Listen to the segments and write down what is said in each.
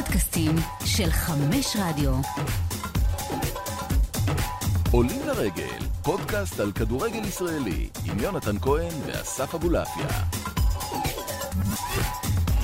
הפודקאסטים של חמש רדיו. עולים לרגל, פודקאסט על כדורגל ישראלי, עם יונתן כהן ואסף אבולעפיה.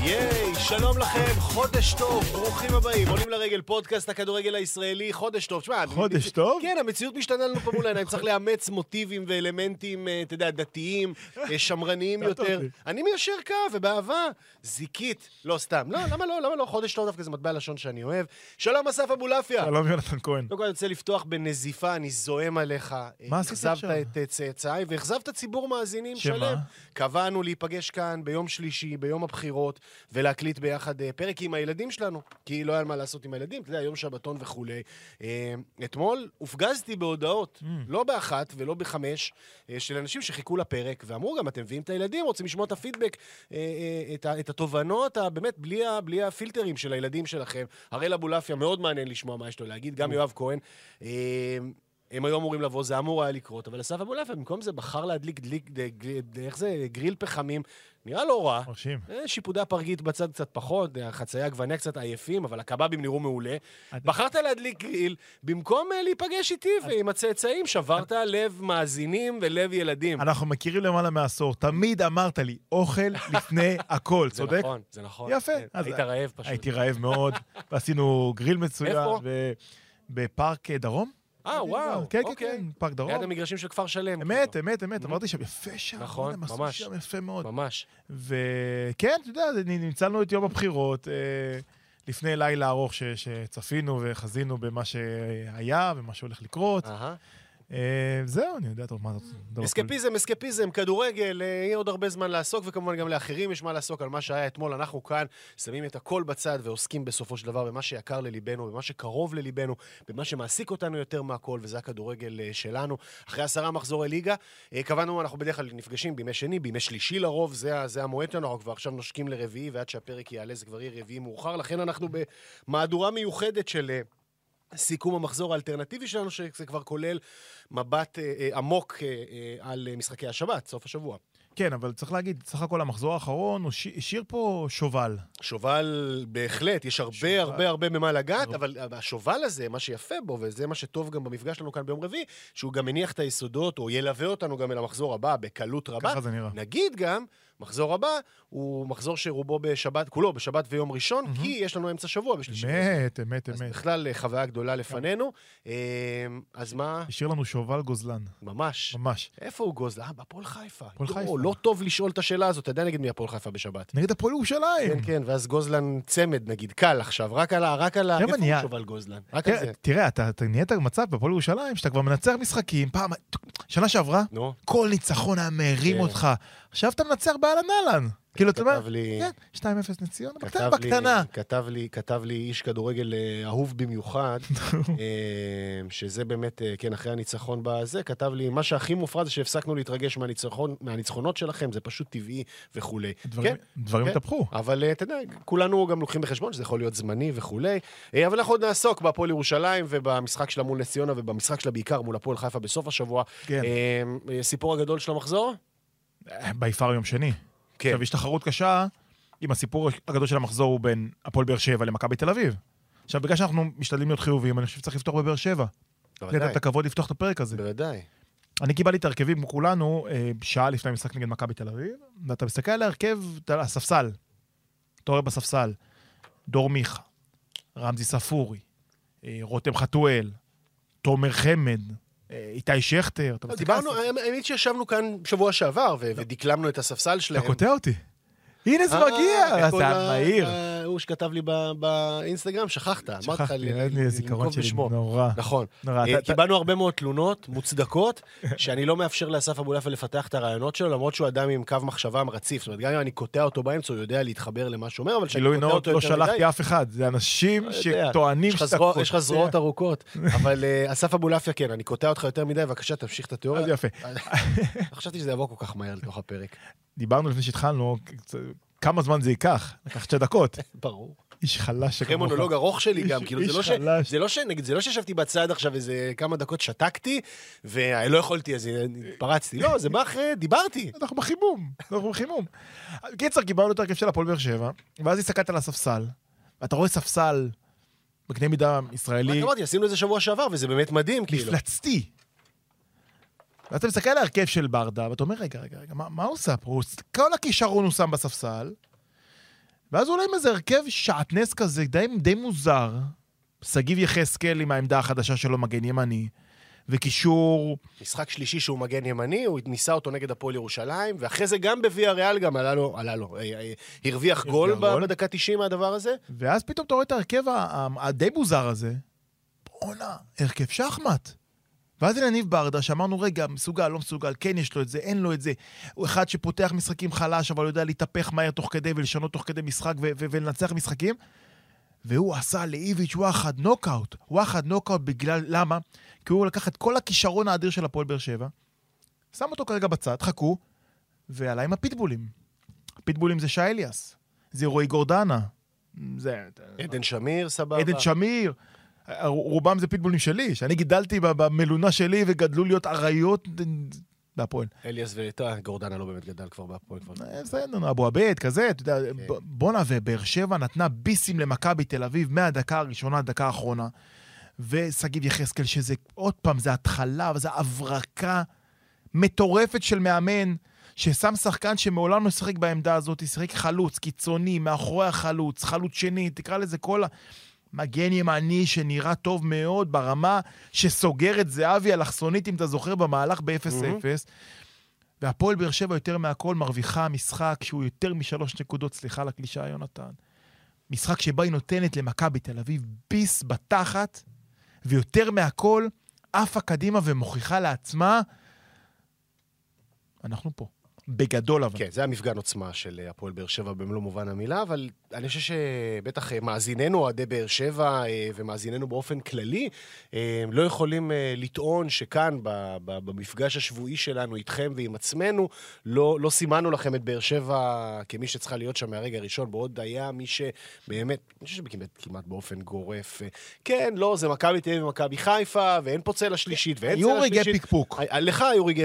ייי, שלום לכם, חודש טוב, ברוכים הבאים. עולים לרגל פודקאסט הכדורגל הישראלי, חודש טוב. תשמע, חודש טוב? כן, המציאות משתנה לנו פה מול העיניים, צריך לאמץ מוטיבים ואלמנטים, אה, אתה יודע, דתיים, אה, שמרניים יותר. אני מיישר קו, ובאהבה, זיקית. לא, סתם. לא, למה לא? למה לא? חודש טוב דווקא זה מטבע לשון שאני אוהב. שלום, אסף אבולעפיה. שלום יונתן כהן. קודם כל אני רוצה לפתוח בנזיפה, אני זועם עליך. מה עשית אכזבת עכשיו? את אה, צאצאיי ואכזבת ציבור מאזינים שמה? שלם. קבענו להיפגש כאן ביום שלישי, ביום הבחירות, ולהקליט ביחד אה, פרק עם הילדים שלנו, כי לא היה מה לעשות עם הילדים, אתה יודע, יום שבתון וכולי. אה, אתמול הופגזתי בהודעות, Mm. לא באחת ולא בחמש, אה, של אנשים שחיכו לפרק, ואמרו גם, אתם מביאים את הילדים, רוצים לשמוע את הפידבק, את התובנות, באמת, בלי ה- בלי הפילטרים של הילדים שלכם. הראל אבולעפיה, מאוד מעניין לשמוע מה יש לו להגיד, גם יואב כהן. הם היו אמורים לבוא, זה אמור היה לקרות, אבל אסף אבולעפיה, במקום זה בחר להדליק דליק, איך זה, גריל פחמים, נראה לא רע. מרשים. אה, שיפודי הפרגית בצד קצת פחות, החצאי עגבניה קצת עייפים, אבל הקבבים נראו מעולה. בחרת להדליק גריל, במקום אה, להיפגש איתי ועם הצאצאים, שברת לב מאזינים ולב ילדים. אנחנו מכירים למעלה מעשור, תמיד אמרת לי, אוכל לפני הכל, זה צודק? נכון, זה נכון. יפה. כן, אז- היית רעב פשוט. הייתי רעב מאוד, ועשינו גריל מצוין. איפה? בפארק אה, דרום? אה, וואו, כן, כן, אוקיי. כן, פארק דרום. ליד המגרשים של כפר שלם. אמת, כאילו. אמת, אמת, אמרתי שם, יפה שם. נכון, ממש. שם יפה מאוד. ממש. וכן, אתה יודע, ניצלנו את יום הבחירות. אה, לפני לילה ארוך שצפינו וחזינו במה שהיה ומה שהולך לקרות. אהה. אה, זהו, אני יודע טוב מה זאת. אסקפיזם, אסקפיזם, כדורגל, אה, יהיה עוד הרבה זמן לעסוק, וכמובן גם לאחרים יש מה לעסוק על מה שהיה אתמול. אנחנו כאן שמים את הכל בצד ועוסקים בסופו של דבר במה שיקר לליבנו, במה שקרוב לליבנו, במה שמעסיק אותנו יותר מהכל, וזה הכדורגל אה, שלנו. אחרי עשרה מחזורי ליגה, קבענו, אנחנו בדרך כלל נפגשים בימי שני, בימי שלישי לרוב, זה, זה המועד שלנו, אנחנו כבר עכשיו נושקים לרביעי, ועד שהפרק יעלה זה כבר יהיה רביעי מאוחר, לכן אנחנו במהדורה מיוחדת של... סיכום המחזור האלטרנטיבי שלנו, שזה כבר כולל מבט אה, אה, עמוק אה, אה, על אה, משחקי השבת, סוף השבוע. כן, אבל צריך להגיד, סך הכל המחזור האחרון, הוא השאיר פה שובל. שובל, בהחלט, יש הרבה שובל. הרבה הרבה במה לגעת. אבל השובל הזה, מה שיפה בו, וזה מה שטוב גם במפגש שלנו כאן ביום רביעי, שהוא גם מניח את היסודות, או ילווה אותנו גם אל המחזור הבא בקלות רבה. ככה זה נראה. נגיד גם, מחזור הבא הוא מחזור שרובו בשבת, כולו בשבת ויום ראשון, כי יש לנו אמצע שבוע בשלישי. אמת, אמת, אז אמת. בכלל אה, חוויה גדולה לפנינו. אה, אז מה? השאיר לנו שובל גוזלן, ממש. ממש. איפה הוא גוזל? אה, בהפועל חיפה. הפועל יואו, חיפה. לא טוב לשאול את השאלה הזאת, אתה יודע נגד מי הפועל חיפה בשבת. נגד הפועל ירושלים. כן, כן, ואז גוזלן צמד, נגיד, קל עכשיו, רק על ה... רק על ה... איפה הוא שובל גוזלן? רק על זה. תראה, אתה נהיית במצב בפועל ירושלים, שאתה כבר מנצח משחקים, פעם, שנה שעברה, כל ניצחון היה מרים כן. אותך. עכשיו אתה מנצח באהלן אהלן. כאילו, אתה אומר, לי... כן, 2-0 נציון, בקטנה, לי- בקטנה. כתב לי, כתב לי איש כדורגל אה, אהוב במיוחד, אה, שזה באמת, אה, כן, אחרי הניצחון בזה, כתב לי, מה שהכי מופרע זה שהפסקנו להתרגש מהניצחון, מהניצחונות שלכם, זה פשוט טבעי וכולי. דברים- כן, דברים כן. התהפכו. אבל אה, אתה יודע, כולנו גם לוקחים בחשבון שזה יכול להיות זמני וכולי. אבל אנחנו עוד נעסוק בהפועל ירושלים ובמשחק שלה מול נס ציונה ובמשחק שלה בעיקר מול הפועל חיפה בסוף השבוע. כן. סיפור הגדול של המחזור? ביפר יום שני. כן. עכשיו, יש תחרות קשה, אם הסיפור הגדול של המחזור הוא בין הפועל באר שבע למכבי תל אביב. עכשיו, בגלל שאנחנו משתדלים להיות חיוביים, אני חושב שצריך לפתוח בבאר שבע. לתת בוודאי, את הכבוד לפתוח את הפרק הזה. בוודאי. אני קיבלתי את ההרכבים כמו כולנו, אה, שעה לפני המשחק נגד מכבי תל אביב, ואתה מסתכל על ההרכב, הספסל. אתה רואה בספסל, דור מיכה, רמזי ספורי, אה, רותם חתואל, תומר חמד, איתי שכטר. על דיברנו, האמת שישבנו כאן בשבוע שעבר ו- ודקלמנו את הספסל שלהם. אתה קוטע אותי. הנה זה אה, מגיע, קוראים אתה מהיר. ה- הוא שכתב לי באינסטגרם, שכחת. אמרתי לך שכחתי, אין לי זיכרון שלי. נורא. נכון. אה, קיבלנו הרבה מאוד תלונות מוצדקות, שאני לא מאפשר לאסף אבולעפיה לפתח את הרעיונות שלו, למרות שהוא אדם עם קו מחשבה רציף. זאת אומרת, גם אם אני קוטע אותו באמצע, הוא יודע להתחבר למה שהוא אומר, אבל כשאני קוטע אותו לא יותר מדי... שלחתי אף אחד, זה אנשים לא שטוענים שאתה זרוע- יש לך קוטע. זרועות ארוכות. אבל אה, אסף אבולעפיה, כן, אני קוטע אותך יותר מדי, בבקשה, תמשיך את התיאוריה. אז יפה. חשבתי שזה יבוא כל כך מהר לתוך הפרק. דיברנו לפני שהתחלנו, כמה זמן זה ייקח? לקח שתי דקות. ברור. איש חלש אחרי מונולוג ארוך שלי גם, איש- כאילו, זה לא ש... חלש. זה לא ש... נגיד, זה לא שישבתי בצד עכשיו איזה כמה דקות שתקתי, ולא יכולתי, אז התפרצתי. לא, זה בא אחרי, דיברתי. אנחנו בחימום, אנחנו בחימום. בקיצר, קיבלנו את ההרכב של הפועל באר שבע, ואז הסתכלת על הספסל, אתה רואה ספסל בקנה מידה ישראלי אמרתי, עשינו את זה שבוע שעבר, וזה באמת מדהים, כאילו. מפלצתי. ואז אתה מסתכל על ההרכב של ברדה, ואתה אומר, רגע, רגע, רגע, מה, מה הוא עושה פה? כל הכישרון הוא שם בספסל, ואז עולה עם איזה הרכב שעטנז כזה, די, די מוזר. שגיב יחזקאל עם העמדה החדשה שלו, מגן ימני, וקישור... משחק שלישי שהוא מגן ימני, הוא ניסה אותו נגד הפועל ירושלים, ואחרי זה גם בוויה ריאל גם עלה לו, עלה לו, אה, אה, הרוויח גול. בדקה 90 מהדבר הזה. ואז פתאום אתה רואה את ההרכב הדי מוזר הזה, בואנה, הרכב שחמט. ואז הנה ניב ברדה, שאמרנו, רגע, מסוגל, לא מסוגל, כן יש לו את זה, אין לו את זה. הוא אחד שפותח משחקים חלש, אבל יודע להתהפך מהר תוך כדי ולשנות תוך כדי משחק ו- ו- ולנצח משחקים. והוא עשה לאיביץ' וואחד נוקאוט. וואחד נוקאוט בגלל, למה? כי הוא לקח את כל הכישרון האדיר של הפועל באר שבע, שם אותו כרגע בצד, חכו, ועלה עם הפיטבולים. הפיטבולים זה שי אליאס, זה רועי גורדנה, זה... עדן שמיר, סבבה. עדן שמיר. רובם זה פיטבולים שלי, שאני גידלתי במלונה שלי וגדלו להיות אריות בהפועל. אליאס ואתה, גורדנה לא באמת גדל כבר בהפועל. כבר. אה, בסדר, נו, אבו עביד, כזה, אתה יודע, כן. בואנה, ובאר שבע נתנה ביסים למכבי תל אביב מהדקה הראשונה עד הדקה האחרונה. ושגיב יחזקאל, שזה, עוד פעם, זה התחלה, וזה הברקה מטורפת של מאמן, ששם שחקן שמעולם לא שיחק בעמדה הזאת, שיחק חלוץ, קיצוני, מאחורי החלוץ, חלוץ שני, תקרא לזה כל ה... מגן ימני שנראה טוב מאוד ברמה שסוגר את זהבי אלכסונית, אם אתה זוכר, במהלך ב-0-0. והפועל באר שבע יותר מהכל מרוויחה משחק שהוא יותר משלוש נקודות, סליחה על הקלישאה, יונתן. משחק שבה היא נותנת למכבי תל אביב ביס בתחת, ויותר מהכל, עפה קדימה ומוכיחה לעצמה, אנחנו פה. בגדול אבל. כן, זה המפגן עוצמה של אה, הפועל באר שבע במלוא מובן המילה, אבל אני חושב שבטח אה, מאזיננו, אוהדי באר שבע, אה, ומאזיננו באופן כללי, לא יכולים לטעון שכאן, במפגש השבועי שלנו איתכם ועם עצמנו, לא, לא סימנו לכם את באר שבע כמי שצריכה להיות שם מהרגע הראשון, בעוד היה מי שבאמת, אני חושב שכמעט כמעט באופן גורף, כן, לא, זה מכבי תל אביב ומכבי חיפה, ואין פה צלע שלישית, ואין צלע היו רגעי שלישית. אה, לך היו רגעי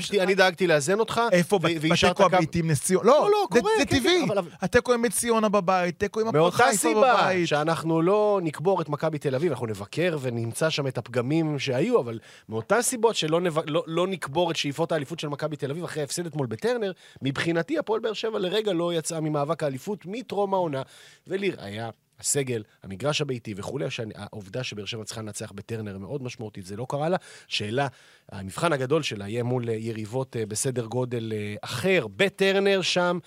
שתיים. אני דאגתי לאזן אותך. איפה? בתיקו קו- הביתי עם נס ציונה? לא, לא, לא, זה- קורה, זה כן, טבעי. כן, התיקו עם בית ציונה בבית, תיקו עם הפועל מאותה חיפה סיבה בבית. שאנחנו לא נקבור את מכבי תל אביב, אנחנו נבקר ונמצא שם את הפגמים שהיו, אבל מאותן סיבות שלא. לא, לא נקבור את שאיפות האליפות של מכבי תל אביב אחרי ההפסד אתמול בטרנר, מבחינתי הפועל באר שבע לרגע לא יצאה ממאבק האליפות מטרום העונה, ולראיה... הסגל, המגרש הביתי וכולי, שהעובדה שבאר שבע צריכה לנצח בטרנר מאוד משמעותית, זה לא קרה לה. שאלה, המבחן הגדול שלה יהיה מול אה, יריבות אה, בסדר גודל אה, אחר, בטרנר שם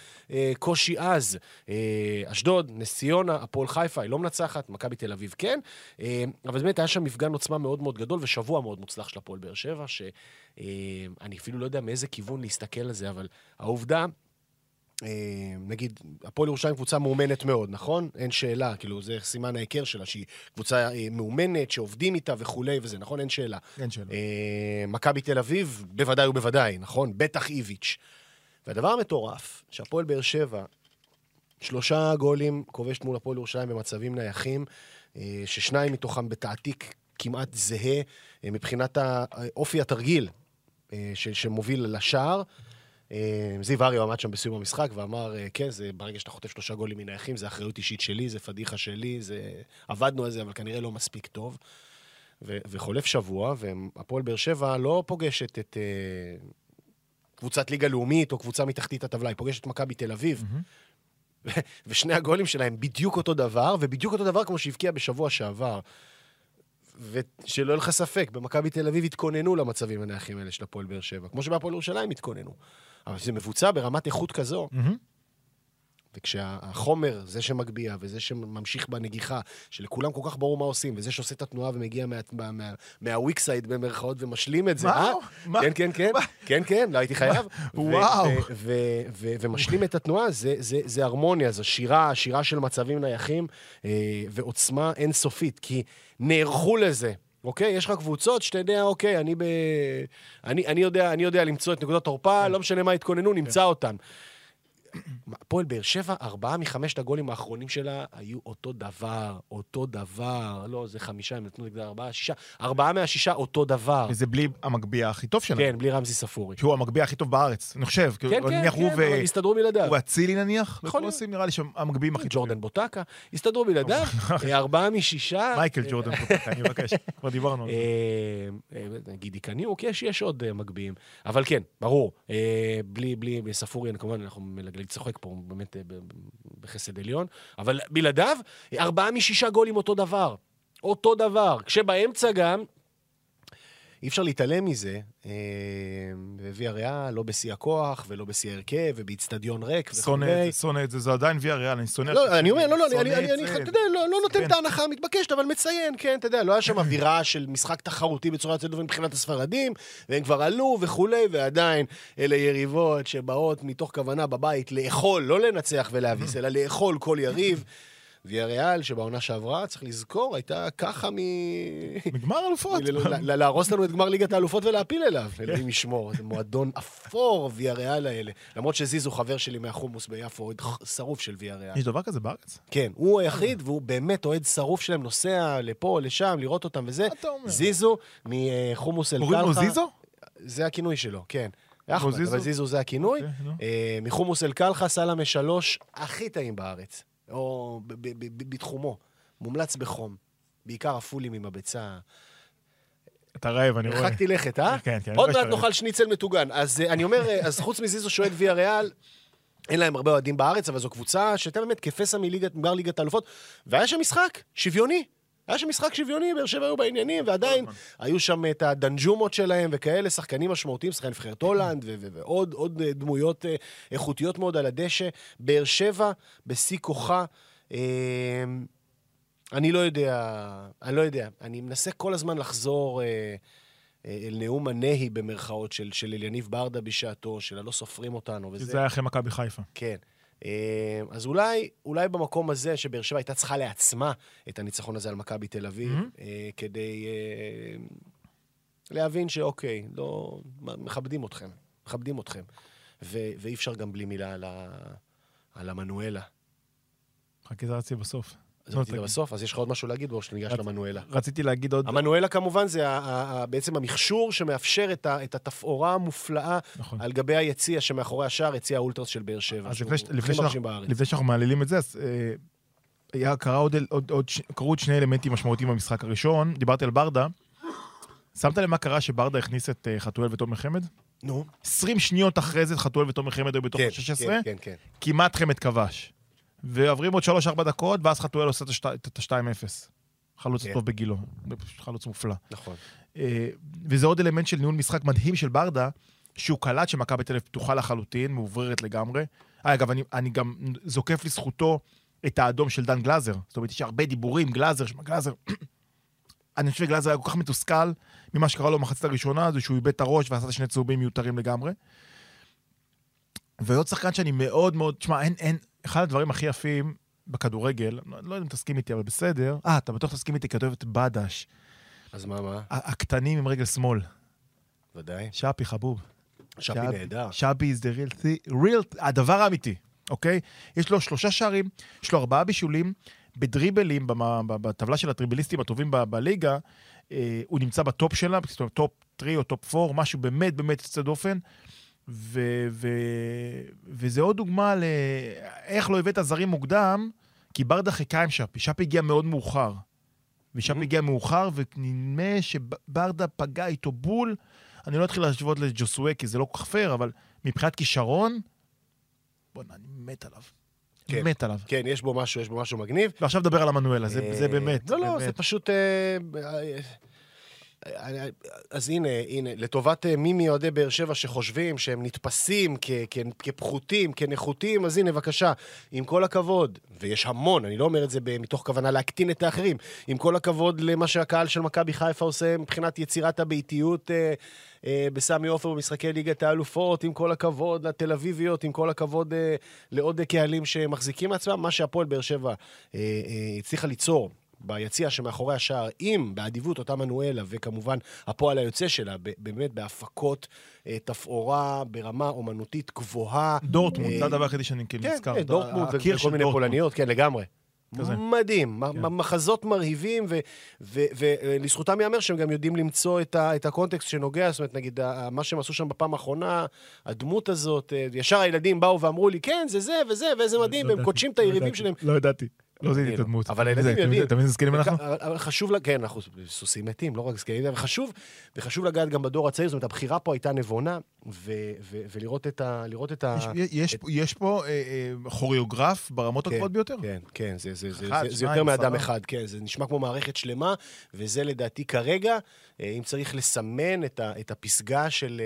קושי עז. אשדוד, נס ציונה, הפועל חיפה, היא לא מנצחת, מכבי תל אביב כן. אבל באמת היה שם מפגן עוצמה מאוד מאוד גדול ושבוע מאוד מוצלח של הפועל באר שבע, שאני אפילו לא יודע מאיזה כיוון להסתכל על זה, אבל העובדה... אה, נגיד, הפועל ירושלים קבוצה מאומנת מאוד, נכון? אין שאלה, כאילו, זה סימן ההיכר שלה, שהיא קבוצה אה, מאומנת, שעובדים איתה וכולי וזה, נכון? אין שאלה. אין שאלה. אה, מכבי תל אביב, בוודאי ובוודאי, נכון? בטח איביץ'. והדבר המטורף, שהפועל באר שבע, שלושה גולים כובשת מול הפועל ירושלים במצבים נייחים, ששניים מתוכם בתעתיק כמעט זהה מבחינת אופי התרגיל שמוביל לשער. אה, זיו אריה עמד שם בסיום המשחק ואמר, אה, כן, זה ברגע שאתה חוטף שלושה גולים מנייחים, זה אחריות אישית שלי, זה פדיחה שלי, זה... עבדנו על זה, אבל כנראה לא מספיק טוב. ו- וחולף שבוע, והפועל באר שבע לא פוגשת את אה, קבוצת ליגה לאומית או קבוצה מתחתית הטבלה, היא פוגשת את מכבי תל אביב. ו- ושני הגולים שלהם בדיוק אותו דבר, ובדיוק אותו דבר כמו שהבקיע בשבוע שעבר. ושלא יהיה לך ספק, במכבי תל אביב התכוננו למצבים הנייחים האלה של הפועל באר שבע, כמו שבהפועל ירושלים התכוננו. אבל זה מבוצע ברמת איכות כזו, מהמם. וכשהחומר, זה שמגביה וזה שממשיך בנגיחה, שלכולם כל כך ברור מה עושים, וזה שעושה את התנועה ומגיע מה- מה- מה- מהוויקסייד במרכאות ומשלים את זה, מה? אה? מה? כן, כן, כן, מה? כן, כן, לא הייתי חייב. וואו. ומשלים את התנועה, זה- זה זה הרמוניה, זו שירה, שירה של מצבים נייחים, אה, ועוצמה אינסופית, כי נערכו לזה. אוקיי? יש לך קבוצות שאתה יודע, אוקיי, אני, ב... אני, אני, יודע, אני יודע למצוא את נקודות תורפה, כן. לא משנה מה התכוננו, נמצא אותן. הפועל באר שבע, ארבעה מחמשת הגולים האחרונים שלה היו אותו דבר, אותו דבר. לא, זה חמישה, הם נתנו נגדה ארבעה, שישה. ארבעה מהשישה, אותו דבר. וזה בלי המגביה הכי טוב שלהם. כן, בלי רמזי ספורי. שהוא המגביה הכי טוב בארץ, אני חושב. כן, כאילו, כן, כן, הוא אבל הסתדרו בלעדיו. הוא אצילי נניח, יכול וקרוסים נראה לי שהם המגביהים הכי טובים. ג'ורדן בוטקה, הסתדרו בלעדיו, אה, ארבעה משישה. מייקל ג'ורדן, אני מבקש, כבר דיברנו על זה. אה, אה, גידי קניוק, יש, עוד אה, מגביהים. אבל כן, ברור, אה, בלי, ספורי, כמובן, אנחנו מלגלג צוחק פה, באמת אה, בחסד עליון, אבל בלעדיו, ארבעה משישה גולים אותו דבר. אותו דבר. כשבאמצע גם, אי אפשר להתעלם מזה, אה, וויה ריאל, לא בשיא הכוח, ולא בשיא ההרכב, ובאיצטדיון ריק שונא את. זה, שונא את זה, זה עדיין ויה ריאל, אני שונא... לא, אני אומר, לא, לא, אני, שונא אני, את אני, זה. אתה יודע, לא, לא נותן כן. את ההנחה המתבקשת, אבל מציין, כן, אתה יודע, לא היה שם אווירה של משחק תחרותי בצורה יוצאת דופן מבחינת הספרדים, והם כבר עלו וכולי, ועדיין אלה יריבות שבאות מתוך כוונה בבית לאכול, לא לנצח ולהביס, אלא לאכול כל יריב. ויה ריאל, שבעונה שעברה, צריך לזכור, הייתה ככה מ... מגמר אלופות. להרוס לנו את גמר ליגת האלופות ולהפיל אליו. כן. אלוהים ישמור, זה מועדון אפור, ויה ריאל האלה. למרות שזיזו חבר שלי מהחומוס ביפו, אוהד שרוף של ויה ריאל. יש דבר כזה בארץ? כן, הוא היחיד, והוא באמת אוהד שרוף שלהם, נוסע לפה, לשם, לראות אותם וזה. מה אתה אומר? זיזו מחומוס אל קוראים לו קלחה. זיזו? זה הכינוי שלו, כן. אחמד? אבל זיזו זה הכינוי. אוקיי. אה, מחומוס אל קלחה, סלמה שלוש, הכי טעים בארץ. או ב- ב- ב- בתחומו. מומלץ בחום. בעיקר הפולים עם הביצה. אתה רעב, אני רואה. הרחקתי לכת, אה? כן, כן, עוד מעט נאכל שניצל מטוגן. אז אה, אני אומר, אה, אז חוץ מזיזו שועד ויה ריאל, אין להם הרבה אוהדים בארץ, אבל זו קבוצה שהייתה באמת כפסע מליגת, מגר ליגת האלופות. והיה שם משחק שוויוני. היה שם משחק שוויוני, באר שבע היו בעניינים, ועדיין היו שם את הדנג'ומות שלהם וכאלה, שחקנים משמעותיים, שחקן נבחרת הולנד, ועוד עוד אה, דמויות אה, איכותיות מאוד על הדשא. באר שבע, בשיא כוחה. אה, אני לא יודע, אני לא יודע. אני מנסה כל הזמן לחזור אה, אה, אל נאום הנהי במרכאות של, של אליניב ברדה בשעתו, של הלא סופרים אותנו וזה. זה היה אחרי מכבי חיפה. כן. אה, אז אולי, אולי במקום הזה, שבאר שבע הייתה צריכה לעצמה את הניצחון הזה על מכבי תל אביב, Mhm. אה, כדי אה, להבין שאוקיי, לא, מכבדים אתכם, מכבדים אתכם. ו- ואי אפשר גם בלי מילה על, ה, על המנואלה. חכה, זה רציתי בסוף. אז לא, רצית. בסוף, אז יש לך עוד משהו להגיד או שניגש למנואלה? רציתי להגיד עוד... המנואלה כמובן זה בעצם המכשור שמאפשר את, התפאורה המופלאה נכון. על גבי היציע שמאחורי השער, יציע האולטרס של באר שבע. אז שהוא הכי מרשים בארץ. לפני שאנחנו מעללים את זה, אז אה, היה, קרה עוד, עוד, עוד, קרו עוד שני אלמנטים משמעותיים במשחק הראשון. דיברתי על ברדה. שמת לב מה קרה שברדה הכניס את אה, חתואל ותומר חמד? נו. 20 שניות אחרי זה חתואל ותומר חמד היו בתוך כן, ה-16, כן, כן, כן. כמעט חמד כבש. ועוברים עוד 3-4 דקות, ואז חתואל עושה את ה-2-0. חלוץ כן. טוב בגילו, חלוץ מופלא. נכון. אה, וזה עוד אלמנט של ניהול משחק מדהים של ברדה, שהוא קלט שמכבי תל אביב פתוחה לחלוטין, מאובררת לגמרי. אגב, אני, אני גם זוקף לזכותו את האדום של דן גלאזר. זאת אומרת, יש הרבה דיבורים, גלאזר, שמע, גלאזר... אני חושב שגלאזר היה כל כך מתוסכל ממה שקרה לו במחצית הראשונה, זה שהוא איבד את הראש ועשה שני צהובים מיותרים לגמרי. ועוד שחקן שאני מאוד מאוד... תשמע, אין, אין... אחד הדברים הכי יפים בכדורגל, לא לא יודע אם תסכים איתי, אבל בסדר. אה, אתה בטוח תסכים איתי, אוהב את בדש. אז מה, מה? הקטנים עם רגל שמאל. ודאי. שפי חבוב. שפי נהדר. שפי is the real thing, real, הדבר האמיתי, אוקיי? יש לו שלושה שערים, יש לו ארבעה בישולים, בדריבלים, בטבלה של הדריבליסטים הטובים בליגה, אה, הוא נמצא ב top שלה, top 3 או top 4, משהו באמת באמת יוצא דופן. ו- ו- וזה עוד דוגמה לאיך לא הבאת זרים מוקדם, כי ברדה חיכה עם שפי. שפי הגיע מאוד מאוחר. ושפי Mhm. הגיע מאוחר, ונדמה שברדה פגע איתו בול. אני לא אתחיל להשוות לג'וסווה, כי זה לא כל כך פייר, אבל מבחינת כישרון, בוא'נה, אני מת עליו. כן. מת עליו. כן, יש בו משהו, יש בו משהו מגניב. ועכשיו נדבר על המנואלה, זה, זה אה, באמת. לא, לא, באמת. זה פשוט... אה, אה, אז הנה, הנה, לטובת אה, מי מאוהדי באר שבע שחושבים שהם נתפסים כ- כ- כפחותים, כנחותים, אז הנה, בבקשה, עם כל הכבוד, ויש המון, אני לא אומר את זה מתוך כוונה להקטין את האחרים, עם כל הכבוד למה שהקהל של מכבי חיפה עושה מבחינת יצירת הביתיות אה, אה, בסמי עופר במשחקי ליגת האלופות, עם כל הכבוד לתל אביביות, עם כל הכבוד אה, לעוד קהלים שמחזיקים מעצמם, מה שהפועל באר שבע אה, אה, הצליחה ליצור ביציע שמאחורי השער, עם, באדיבות, אותה מנואלה, וכמובן הפועל היוצא שלה, באמת בהפקות אה, תפאורה ברמה אומנותית גבוהה. דורטמונד, אה, זה הדבר היחידי שאני כאילו כן, נזכר. כן, דורטמונד וכל מיני. פולניות, כן, לגמרי. כזה. מדהים, כן. מחזות מרהיבים, ולזכותם ייאמר שהם גם יודעים למצוא את, ה, את הקונטקסט שנוגע, זאת אומרת, נגיד, מה שהם עשו שם בפעם האחרונה, הדמות הזאת, אה, ישר הילדים באו ואמרו לי, כן, זה זה וזה, ואיזה מדהים, לא והם קודשים את לא היריבים שלהם. לא ידעתי. לא זיהיתי את כאילו, הדמות. אבל מבין, הילדים יודעים. אתה מבין זקנים אנחנו? אבל- חשוב, כן, אנחנו סוסים מתים, לא רק זקנים, אבל חשוב, וחשוב לגעת גם בדור הצעיר, זאת אומרת, הבחירה פה הייתה נבונה, ולראות את ה... יש- יש פה- אה, אה, כוריאוגרף ברמות כן, הגבוהות ביותר. כן, כן, זה, יותר מאדם. אחד, כן, זה נשמע כמו מערכת שלמה, וזה לדעתי כרגע, אה, אם צריך לסמן את, הפסגה של אה,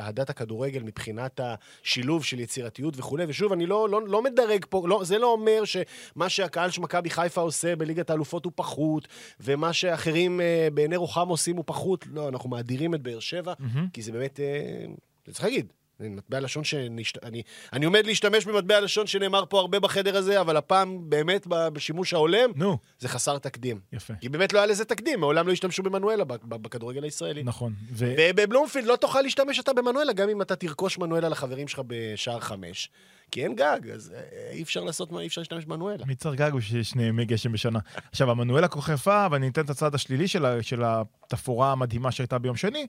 אה, אהדת הכדורגל מבחינת השילוב של יצירתיות וכולי, ושוב, אני לא, לא, לא מדרג פה, לא, זה לא אומר שמה שהקהל של מכבי חיפה עושה בליגת האלופות הוא פחות, ומה שאחרים אה, בעיני רוחם עושים הוא פחות, לא, אנחנו מאדירים את באר שבע, מהמם. כי זה באמת, אה, זה צריך להגיד. מטבע לשון שנשת... אני, אני עומד להשתמש במטבע לשון שנאמר פה הרבה בחדר הזה, אבל הפעם באמת בשימוש ההולם, נו, זה חסר תקדים. יפה. כי באמת לא היה לזה תקדים, מעולם לא השתמשו במנואלה בכדורגל הישראלי. נכון. ו- ובבלומפילד לא תוכל להשתמש אתה במנואלה, גם אם אתה תרכוש מנואלה לחברים שלך בשער חמש. כי אין גג, אז אה, אי אפשר לעשות, אי אפשר להשתמש במנואלה. מי צריך גג בשביל שני ימי גשם בשנה? עכשיו, המנואלה יפה, ואני אתן את הצד השלילי של של התפאורה המדהימה שהייתה ביום שני,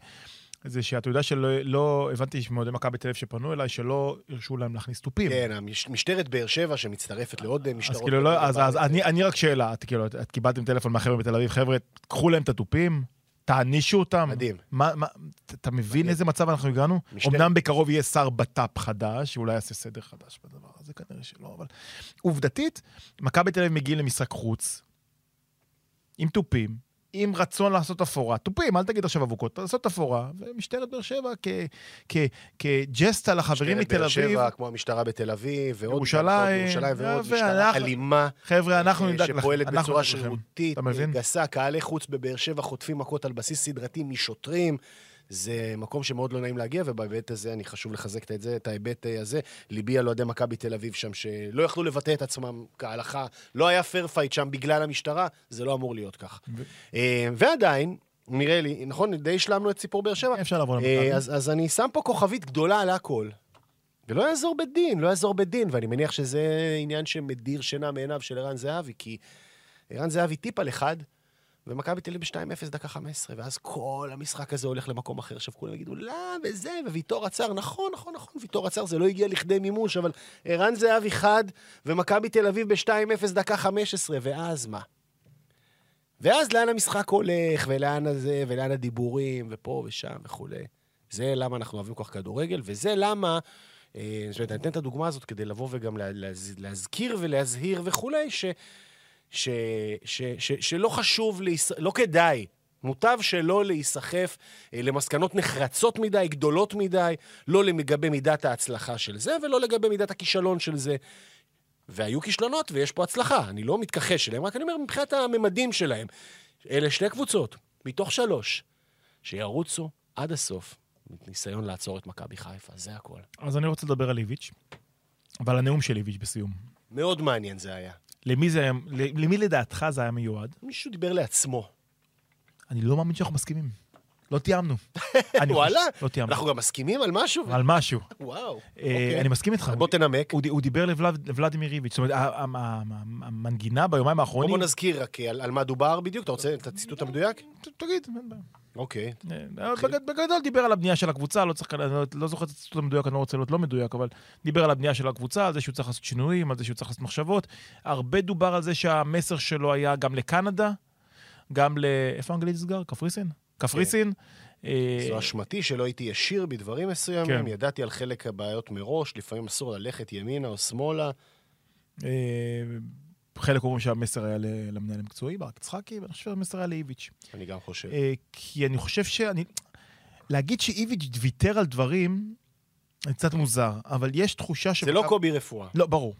זה שאתה יודע שלא לא, הבנתי מאוהדי מכבי תל אביב שפנו אליי, שלא הרשו להם להכניס תופים. כן, משטרת באר שבע שמצטרפת לעוד אה, משטרות. אז כאילו, לא, אז, אז. אני, אני רק שאלה, את, כאילו, את, את קיבלתם טלפון מהחבר'ה בתל אביב, חבר'ה, קחו להם את התופים, תענישו אותם. מדהים. מה, מה, אתה מבין מדהים. איזה מצב אנחנו הגענו? משטרת- אמנם בקרוב יהיה שר בט"פ חדש, שאולי יעשה סדר חדש בדבר הזה, כנראה שלא, אבל עובדתית, מכבי תל אביב מגיעים למשחק חוץ, עם תופים, עם רצון לעשות אפורה. תופים, אל תגיד עכשיו אבוקות, לעשות אפורה. ומשטרת באר שבע כג'סטה לחברים משטרת מתל באר אביב. שבע, כמו המשטרה בתל אביב, ועוד ירושלים, ועוד משטרה אלימה. חבר'ה, אנחנו נדאג לכם. שפועלת אנחנו בצורה. שרירותית? גסה, קהלי חוץ בבאר שבע חוטפים מכות על בסיס סדרתי משוטרים. זה מקום שמאוד לא נעים להגיע, ובהיבט הזה אני חשוב לחזק את זה, את ההיבט אה, הזה. ליבי על אוהדי מכבי תל אביב שם, שלא יכלו לבטא את עצמם כהלכה. לא היה fair fight שם בגלל המשטרה, זה לא אמור להיות כך. אה, ועדיין, נראה לי, נכון, די השלמנו את סיפור באר שבע. אפשר לעבור אה, למכבי. אז, אז אני שם פה כוכבית גדולה על הכל. ולא יעזור בית דין, לא יעזור בית דין, ואני מניח שזה עניין שמדיר שינה מעיניו של ערן זהבי, כי ערן זהבי טיפ על אחד, ומכבי תל אביב ב-2-0 דקה 15, ואז כל המשחק הזה הולך למקום אחר. עכשיו כולם יגידו, לא, וזה, וויטור עצר, נכון, נכון, נכון, ויטור עצר, זה לא הגיע לכדי מימוש, אבל ערן זהבי חד, ומכבי תל אביב ב-2-0 דקה 15, ואז מה? ואז לאן המשחק הולך, ולאן הזה, ולאן הדיבורים, ופה ושם וכולי. זה למה אנחנו אוהבים כל כך כדורגל, וזה למה, אה, זאת אומרת, אני אתן את הדוגמה הזאת כדי לבוא וגם לה, להז, להזכיר ולהזהיר וכולי, ש, ש, ש, ש, שלא חשוב, להיס... לא כדאי, מוטב שלא להיסחף אה, למסקנות נחרצות מדי, גדולות מדי, לא לגבי מידת ההצלחה של זה, ולא לגבי מידת הכישלון של זה. והיו כישלונות ויש פה הצלחה, אני לא מתכחש אליהם, רק אני אומר מבחינת הממדים שלהם. אלה שתי קבוצות, מתוך שלוש, שירוצו עד הסוף, ניסיון לעצור את מכבי חיפה, זה הכל. אז אני רוצה לדבר על איביץ', ועל הנאום של איביץ' בסיום. מאוד מעניין זה היה. למי זה למי לדעתך זה היה מיועד? מישהו דיבר לעצמו. אני לא מאמין שאנחנו מסכימים. לא תיאמנו. וואלה? לא תיאמנו. אנחנו גם מסכימים על משהו? על משהו. וואו. אה, אוקיי. אני מסכים איתך. בוא תנמק. הוא דיבר לוולד- לוולדימיר איביץ'. זאת אומרת, המנגינה ביומיים האחרונים... בוא נזכיר רק על על מה דובר בדיוק, אתה רוצה את הציטוט המדויק? תגיד, אין בעיה. אוקיי. אה, בגד- בגדול דיבר על הבנייה של הקבוצה, לא צריך, לא- לא זוכר את הציטוט המדויק, אני לא רוצה להיות לא מדויק, אבל דיבר על הבנייה של הקבוצה, על זה שהוא צריך לעשות שינויים, על זה שהוא צריך לעשות מחשבות. הרבה דובר על זה שהמסר שלו היה גם לקנדה, גם ל... איפה האנגלית נסגר? קפריסין? קפריסין. אה, זו אשמתי שלא הייתי ישיר בדברים מסוימים, כן. ידעתי על חלק הבעיות מראש, לפעמים אסור ללכת ימינה או שמאלה. אה, חלק אומרים שהמסר היה למנהל המקצועי, ברק יצחקי, ואני חושב שהמסר היה לאיביץ'. אני גם חושב. אה, כי אני חושב שאני... להגיד שאיביץ' ויתר על דברים, זה קצת מוזר, אבל יש תחושה ש... זה לא קובי רפואה. לא, ברור.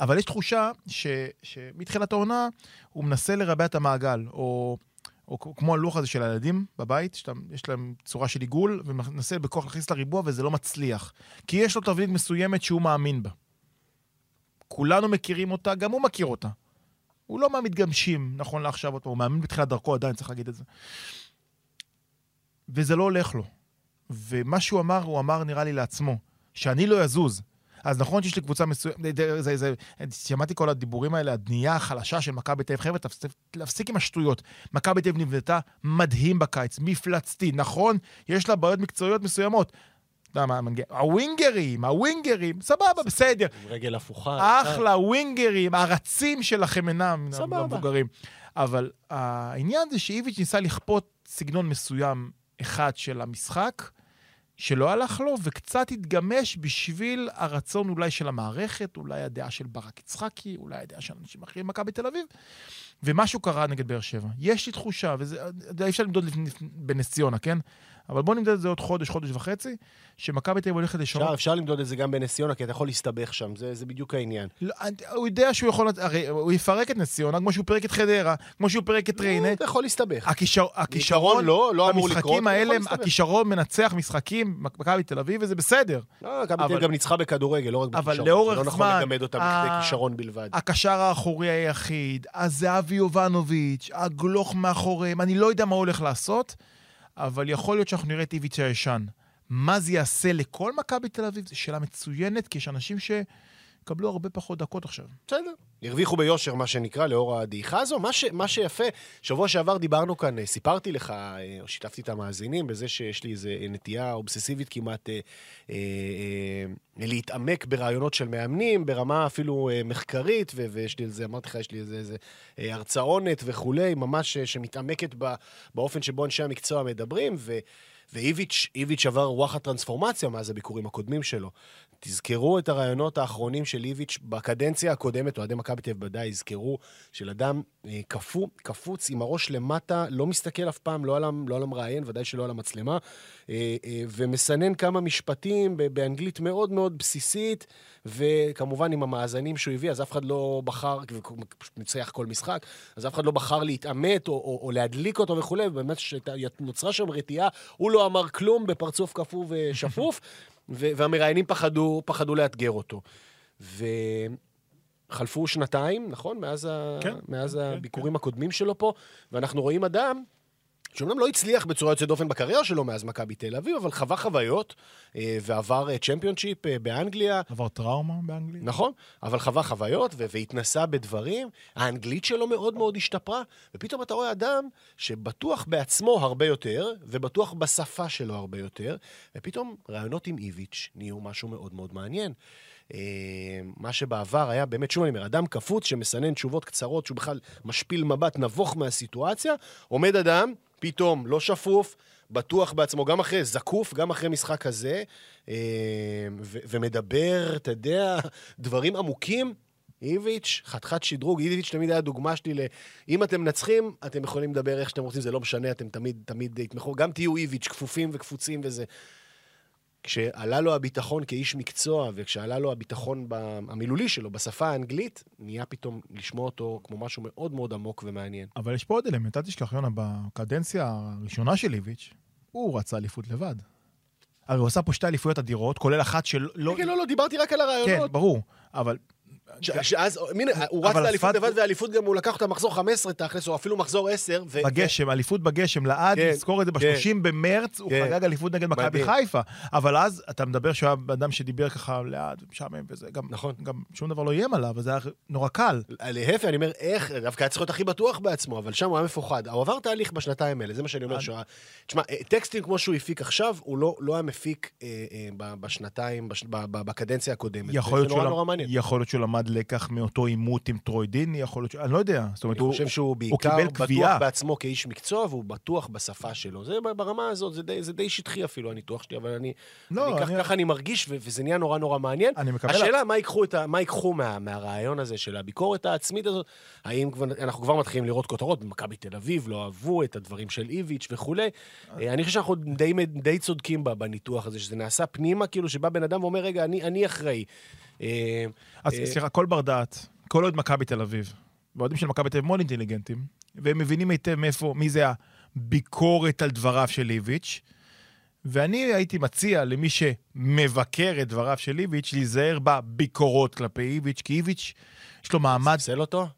אבל יש תחושה ש, שמתחילת העונה הוא מנסה לרבע את המעגל, או, או כמו הלוח הזה של הילדים בבית, שיש להם צורה של עיגול, ומנסה בכוח להכניס לריבוע וזה לא מצליח. כי יש לו תבנית מסוימת שהוא מאמין בה. כולנו מכירים אותה, גם הוא מכיר אותה. הוא לא מהמתגמשים, נכון לעכשיו, הוא מאמין בתחילת דרכו, עדיין צריך להגיד את זה. וזה לא הולך לו. ומה שהוא אמר, הוא אמר, נראה לי, לעצמו, שאני לא יזוז. אז נכון שיש לי קבוצה מסוימת, זה, שמעתי כל הדיבורים האלה, הבנייה החלשה של מכבי תל אביב. חבר'ה, תפסיק, להפסיק עם השטויות. מכבי תל אביב נבנתה מדהים בקיץ, מפלצתי. נכון, יש לה בעיות מקצועיות מסוימות. הווינגרים, הווינגרים, סבבה, בסדר. עם רגל הפוכה. אחלה ווינגרים, הרצים שלכם אינם סבבה. המבוגרים. אבל העניין זה שאיביץ' ניסה לכפות סגנון מסוים אחד של המשחק, שלא הלך לו, וקצת התגמש בשביל הרצון אולי של המערכת, אולי הדעה של ברק יצחקי, אולי הדעה של אנשים אחרים במכבי תל אביב, ומשהו קרה נגד באר שבע. יש לי תחושה, וזה אי אפשר למדוד בנס ציונה, כן? אבל בוא נמדוד את זה עוד חודש, חודש וחצי, שמכבי תל אביב הולכת לשנות אפשר, אפשר למדוד את זה גם בנס ציונה, כי אתה יכול להסתבך שם, זה, זה בדיוק העניין. לא, הוא יודע שהוא יכול, הרי הוא יפרק את נס ציונה, כמו שהוא פירק את חדרה, כמו שהוא פירק את ריינה. אתה יכול להסתבך. הכישר, הכישרון, לא, לא אמור לקרות, האלה. הכישרון מנצח משחקים, מכבי תל אביב, וזה בסדר. לא, מכבי תל אביב גם ניצחה בכדורגל, לא רק אבל בכישרון. זה לא נכון לגמד אותה בכדי כישרון בלבד. הקשר האחורי היחיד, הזהבי יובנוביץ', הגלוך מאחוריהם, אני לא יודע מה הוא הולך לעשות, אבל יכול להיות שאנחנו נראה את איביץ' הישן. מה זה יעשה לכל מכבי תל אביב? זו שאלה מצוינת, כי יש אנשים שיקבלו הרבה פחות דקות עכשיו. בסדר. הרוויחו ביושר, מה שנקרא, לאור הדעיכה הזו. מה, ש, מה שיפה, שבוע שעבר דיברנו כאן, אה, סיפרתי לך, אה, או שיתפתי את המאזינים, בזה שיש לי איזו נטייה אובססיבית כמעט אה, אה, אה, להתעמק ברעיונות של מאמנים, ברמה אפילו אה, מחקרית, ו- ויש לי איזה, אמרתי לך, יש לי איזה, איזה אה, הרצאונת וכולי, ממש אה, שמתעמקת ב, באופן שבו אנשי המקצוע מדברים, ו... ואיביץ', איביץ' עבר רוח הטרנספורמציה מאז הביקורים הקודמים שלו. תזכרו את הרעיונות האחרונים של איביץ' בקדנציה הקודמת, אוהדי מכבי תל אביב יזכרו, של אדם אה, קפוא, קפוץ עם הראש למטה, לא מסתכל אף פעם, לא על, לא על המראיין, ודאי שלא על המצלמה, אה, אה, ומסנן כמה משפטים באנגלית מאוד מאוד בסיסית, וכמובן עם המאזנים שהוא הביא, אז אף אחד לא בחר, פשוט ניצח כל משחק, אז אף אחד לא בחר להתעמת או, או, או להדליק אותו וכולי, ובאמת נוצרה שם רתיעה, הוא לא אמר כלום בפרצוף קפוא ושפוף, והמראיינים פחדו, פחדו לאתגר אותו. וחלפו שנתיים, נכון? מאז, ה... כן, מאז כן, הביקורים הקודמים שלו פה, ואנחנו רואים אדם שאומנם לא הצליח בצורה יוצאת דופן בקריירה שלו מאז מכבי תל אביב, אבל חווה חוויות אה, ועבר אה, צ'מפיונשיפ אה, באנגליה. עבר טראומה באנגלית? נכון, אבל חווה חוויות והתנסה בדברים. האנגלית שלו מאוד מאוד השתפרה, ופתאום אתה רואה אדם שבטוח בעצמו הרבה יותר, ובטוח בשפה שלו הרבה יותר, ופתאום רעיונות עם איביץ' נהיו משהו מאוד מאוד מעניין. מה שבעבר היה באמת, שוב אני אומר, אדם קפוץ שמסנן תשובות קצרות, שהוא בכלל משפיל מבט נבוך מהסיטואציה, עומד אדם, פתאום לא שפוף, בטוח בעצמו, גם אחרי, זקוף, גם אחרי משחק כזה, אה, ו- ומדבר, אתה יודע, דברים עמוקים. איביץ', חתיכת שדרוג, איביץ' תמיד היה דוגמה שלי ל... אם אתם מנצחים, אתם יכולים לדבר איך שאתם רוצים, זה לא משנה, אתם תמיד, תמיד יתמכו. גם תהיו איביץ', כפופים וקפוצים וזה. כשעלה לו הביטחון כאיש מקצוע, וכשעלה לו הביטחון המילולי שלו בשפה האנגלית, נהיה פתאום לשמוע אותו כמו משהו מאוד מאוד עמוק ומעניין. אבל יש פה עוד אלמנט, אל תשכח, יונה, בקדנציה הראשונה של איביץ', הוא רצה אליפות לבד. הרי הוא עשה פה שתי אליפויות אדירות, כולל אחת שלא... לא- כן, לא, לא, דיברתי רק על כן, הרעיונות. ברור, אבל... שאז, הנה, הוא רץ לאליפות לבד, והאליפות גם, הוא לקח אותה מחזור 15 תכלס, או אפילו מחזור 10. ו- בגשם, אליפות בגשם, לעד, כן, נזכור את זה, כן. ב-30 במרץ, הוא כן. חגג אליפות נגד מכבי. חיפה. אבל אז אתה מדבר שהוא היה אדם שדיבר ככה לאט, משעמם וזה, גם נכון. גם שום דבר לא איים עליו, אז זה היה נורא קל. להפך, אני אומר, איך, דווקא היה צריך להיות הכי בטוח בעצמו, אבל שם הוא היה מפוחד. הוא עבר תהליך בשנתיים האלה, זה מה שאני אומר. שהוא תשמע, אה, טקסטים כמו שהוא הפיק עכשיו, הוא לא, לא היה מפיק אה, אה, בשנתיים, בקדנציה הקודמת. יכול להיות, שהוא למד, למד לקח מאותו עימות עם טרוי דיני, יכול להיות ש... אני לא יודע. זאת אומרת, אני הוא, חושב שהוא הוא בעיקר קיבל בטוח קביעה. בעצמו כאיש מקצוע, והוא בטוח בשפה שלו. זה ברמה הזאת, זה די, זה די שטחי אפילו, הניתוח שלי, אבל אני... לא, אני, כך, אני- ככה אני מרגיש, ו- וזה נהיה נורא נורא מעניין. אני מקבל... השאלה, מה ייקחו, ה, מה ייקחו מה, מהרעיון הזה של הביקורת העצמית הזאת? האם כבר, אנחנו כבר מתחילים לראות כותרות, במכבי תל אביב לא אהבו את הדברים של איביץ' וכולי. אה, אני חושב שאנחנו די, די צודקים בניתוח הזה, שזה נעשה פנימה, כאילו שבא בן אדם ואומר, רגע, אני, אני אחראי. אה, אז אה, סליחה, כל בר דעת, כל אוהד מכבי תל אביב, ואוהדים של מכבי תל אביב מאוד אינטליגנטים, והם מבינים היטב מאיפה, מי זה הביקורת על דבריו של איביץ', ואני הייתי מציע למי שמבקר את דבריו של איביץ', להיזהר בביקורות כלפי איביץ', כי איביץ', יש לו מעמד... ספסל אותו?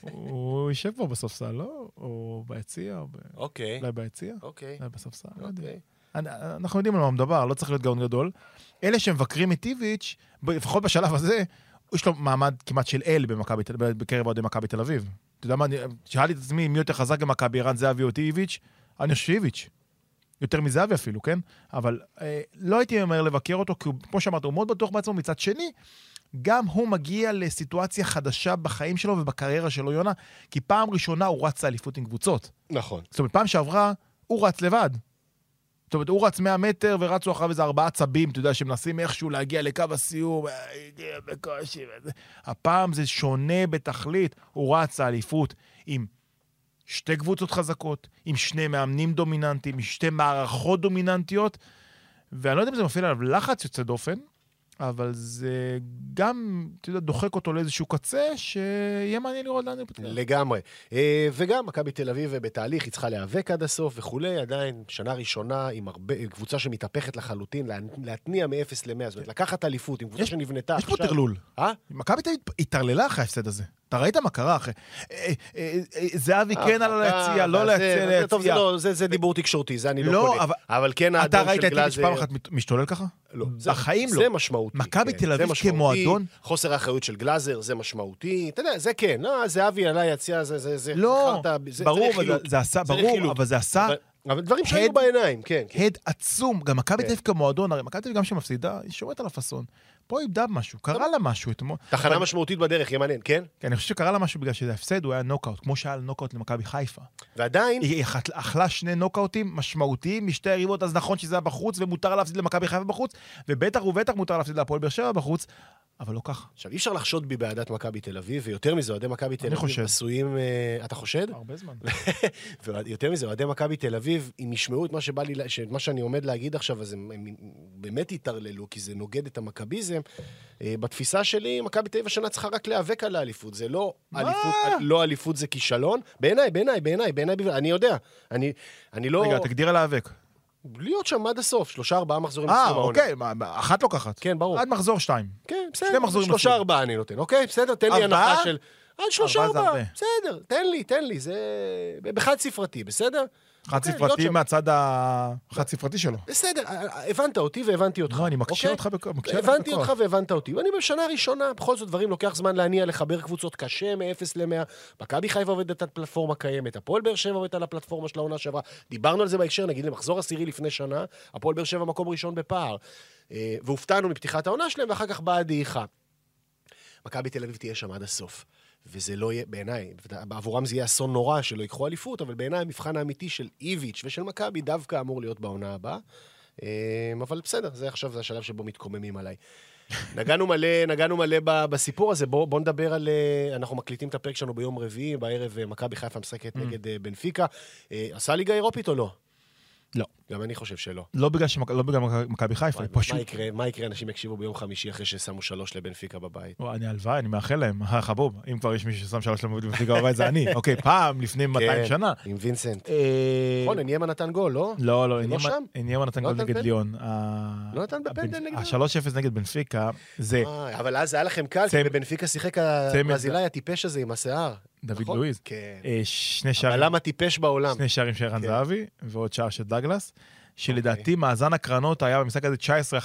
הוא יושב פה בספסל, לא? או ביציע, אוקיי, אולי ביציע? אוקיי, אולי בספסל, לא יודע. אוקיי. אנחנו יודעים על מה מדובר, לא צריך להיות גאון גדול. אלה שמבקרים את איביץ', לפחות בשלב הזה, יש לו מעמד כמעט של אל במכבי בקרב אוהדי מכבי תל אביב. אתה יודע מה, אני- שאלתי את עצמי מי יותר חזק במכבי, ערן זהבי או איביץ', אני חושב שאיביץ'. יותר מזהבי אפילו, כן? אבל אה, לא הייתי ממהר לבקר אותו, כי הוא, כמו שאמרת, הוא מאוד בטוח בעצמו. מצד שני, גם הוא מגיע לסיטואציה חדשה בחיים שלו ובקריירה שלו, יונה, כי פעם ראשונה הוא רץ לאליפות עם קבוצות. נכון. זאת אומרת, פעם שעברה, הוא רץ לבד. זאת אומרת, הוא רץ 100 מטר ורצו אחריו איזה ארבעה צבים, אתה יודע, שמנסים איכשהו להגיע לקו הסיום, אה, הגיע בקושי. הפעם זה שונה בתכלית, הוא רץ לאליפות עם שתי קבוצות חזקות, עם שני מאמנים דומיננטיים, עם שתי מערכות דומיננטיות, ואני לא יודע אם זה מפעיל עליו לחץ יוצא דופן, אבל זה גם, אתה יודע, דוחק אותו לאיזשהו קצה, שיהיה מעניין לראות לאן הוא פותח. לגמרי. אה, וגם מכבי תל אביב בתהליך, היא צריכה להיאבק עד הסוף וכולי, עדיין שנה ראשונה עם הרבה, קבוצה שמתהפכת לחלוטין, לה- להתניע מ-0 ל-100, זאת אומרת, לקחת אליפות עם קבוצה יש- שנבנתה יש פה טרלול. אה? מכבי תל אביב התערללה אחרי ההפסד הזה. אתה ראית מה קרה אחרי... אה, אה, אה, זהבי כן עלה ליציע, לא והזה, ליציע, טוב, זה. לא, זה- זה דיבור תקשורתי, זה אני לא לא, קונה. אבל- כן אתה האדום ראית של את איביץ' גלאזר... פעם אחת משתולל ככה? לא. זה- בחיים לא. זה משמעותי. מכבי כן, תל זה אביב. כמועדון- חוסר האחריות של גלאזר, זה משמעותי. אתה יודע, זה כן. לא, זהבי עלה יציע, זה... זה, זה לא, זה- זה ברור, אבל. זה- זה עשה, זה. אבל זה עשה אבל- אבל דברים שהיו בעיניים, כן. כן. הד עצום. גם מכבי כן. תל אביב כמועדון, הרי מכבי תל אביב גם שמפסידה, היא שומרת על הפאסון. פה איבדה משהו, קרה לה משהו אתמול. תחנה משמעותית בדרך, יהיה מעניין, כן? כן, אני חושב שקרה לה משהו בגלל שזה הפסד, הוא היה נוקאוט, כמו שהיה נוקאוט למכבי חיפה. ועדיין, היא אכלה- אכלה שני נוקאוטים משמעותיים משתי היריבות, אז נכון שזה היה בחוץ, ומותר להפסיד למכבי חיפה בחוץ, ובטח ובטח מותר להפסיד להפועל באר שבע בחוץ, אבל לא ככה. עכשיו, אי אפשר לחשוד בי באהדת מכבי תל אביב, ויותר מזה, אוהדי מכבי תל אני אביב חושד. עשויים... אה, אתה חושד? הרבה זמן. ויותר מזה, אוהדי מכבי תל אביב, אם ישמעו את מה שבא לי, ש- מה שאני עומד להגיד עכשיו, אז הם, הם באמת יטרללו, כי זה נוגד את המכביזם. אה, בתפיסה שלי, מכבי תל אביב השנה צריכה רק להיאבק על האליפות. זה לא מה? אליפות, לא אליפות זה כישלון. בעיניי, בעיניי, בעיניי, בעיניי, אני יודע. אני, אני לא... רגע, תגדיר על להיאבק. להיות שם עד הסוף, שלושה, ארבעה מחזורים אה, לסיום העונה. אוקיי, מה, מה, אחת לוקחת. כן, ברור. עד מחזור שתיים. כן, בסדר, שני מחזורים שלושה לסיום. ארבעה אני נותן, אוקיי? בסדר, תן לי ארבעה? הנחה של... עד שלושה ארבעה ארבעה. בסדר, תן לי, תן לי, זה... בחד ספרתי, בסדר? חד אוקיי, ספרתי. מהצד החד ספרתי שלו. בסדר, הבנת אותי והבנתי אותך. לא, אני מקשה אוקיי? אותך בכוח. אותך הבנתי. אותך והבנת אותי. ואני בשנה הראשונה, בכל זאת דברים לוקח זמן להניע, לחבר קבוצות קשה מ-0 ל-100. מכבי חיפה עובדת על פלטפורמה קיימת, הפועל באר שבע עובדת על הפלטפורמה של העונה שעברה. דיברנו על זה בהקשר, נגיד למחזור עשירי לפני שנה, הפועל באר שבע מקום ראשון בפער. אה, והופתענו מפתיחת העונה שלהם, ואחר כך באה הדעיכה. מכבי תל אביב תהיה שם עד הסוף. וזה לא יהיה, בעיניי, בעבורם זה יהיה אסון נורא שלא ייקחו אליפות, אבל בעיניי המבחן האמיתי של איביץ' ושל מכבי דווקא אמור להיות בעונה הבאה. אה, אבל בסדר, זה עכשיו זה השלב שבו מתקוממים עליי. נגענו מלא, נגענו מלא בסיפור הזה, בואו בוא נדבר על... אה, אנחנו מקליטים את הפרק שלנו ביום רביעי, בערב אה, מכבי חיפה משחקת נגד אה, בנפיקה. עשה ליגה אירופית או לא? לא. גם אני חושב שלא. לא בגלל שמכ- לא בגלל מכ- מכבי חיפה, מה- פשוט... מה יקרה, מה יקרה, אנשים יקשיבו ביום חמישי אחרי ששמו שלוש לבנפיקה בבית? וואי, אני הלוואי, אני מאחל להם, חבוב, אם כבר יש מישהו ששם שלוש בפליגה בבית זה אני. אוקיי, פעם, לפני 200 כן, שנה. עם וינסנט. אה, נכון, עניימה נתן גול, לא? לא, לא, זה לא? עניימה נתן לא גול נגד? ליון. לא נתן בפנדל נגדם? ה-3-0 נגד בנפיקה, זה אבל אז היה לכם קל, כי בבנפיקה שיחק הברזילאי הטיפש הזה עם השיער. דוד נכון? לואיז. כן. אה, שני שערים הבלם הטיפש בעולם. שני שערים של ערן כן. זהבי, ועוד שער של דגלס, שלדעתי מאזן הקרנות היה במשחק הזה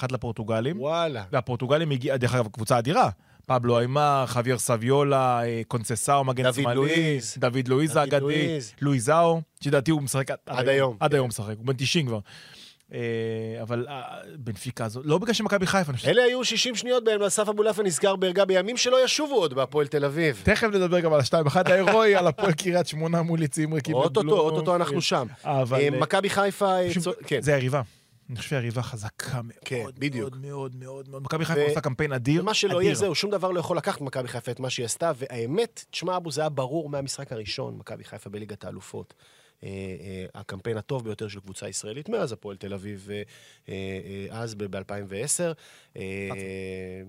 19-1 לפורטוגלים, וואלה. והפורטוגלים הגיע, דרך אגב, קבוצה אדירה. פבלו איימר, חוויאר סביולה, אה, קונססאו, מגן דוד שמאלי, לואיז. דוד לואיז דוד האגדי, לואיז. לואיזאו, שלדעתי הוא משחק עד היום, עד. היום משחק, הוא בן 90 כבר. אה, אבל אה, בנפיקה הזאת, לא בגלל שמכבי חיפה. אלה היו 60 שניות בהם אסף אבולעפיה נזכר בערגה בימים שלא ישובו עוד בהפועל תל אביב. תכף נדבר גם על השתיים, אחד ההירואי, על הפועל קריית שמונה מול יציאים ריקים. אוטוטו, אנחנו שם. אה, מכבי חיפה... כן. זה היריבה. אני חושב שהיריבה חזקה מאוד, כן, בדיוק. מאוד, מאוד, מאוד, מאוד. מכבי חיפה עושה קמפיין אדיר, ומה שלא. יהיה זהו, שום דבר לא יכול לקחת ממכבי חיפה את מה שהיא עשתה, והאמת, תשמע אבו, זה היה ברור מהמשחק הראשון, מכבי חיפה בליגת האלופות. אה, אה, הקמפיין הטוב ביותר של קבוצה ישראלית מאז הפועל תל אביב, אה, אז ב-2010.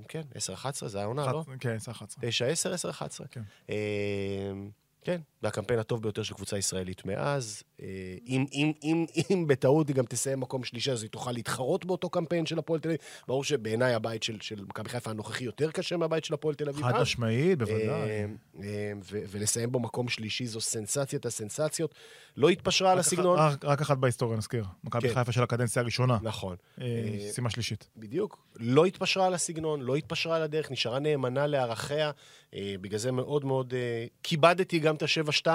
כן, 10-11, זה העונה, לא? כן, 10-11. 9-10, 10-11. כן. והקמפיין הטוב ביותר של קבוצה ישראלית מאז. אה, אם, אם, אם, אם בטעות היא גם תסיים מקום שלישי, אז היא תוכל להתחרות באותו קמפיין של הפועל תל אביב. ברור שבעיניי הבית של, של מכבי חיפה הנוכחי יותר קשה מהבית של הפועל תל אביב. חד. משמעית, בוודאי. אה, אה, ו- ולסיים בו מקום שלישי זו סנסציית הסנסציות. לא התפשרה על הסגנון. רק- רק אחת בהיסטוריה, נזכיר. מכבי כן. חיפה של הקדנציה הראשונה. נכון. שימה שלישית. בדיוק. לא התפשרה על הסגנון, לא התפשרה על הדרך, נשארה נאמנה לערכיה. אה, בגלל זה מאוד מאוד אה, כיבדתי גם את ה-7-2,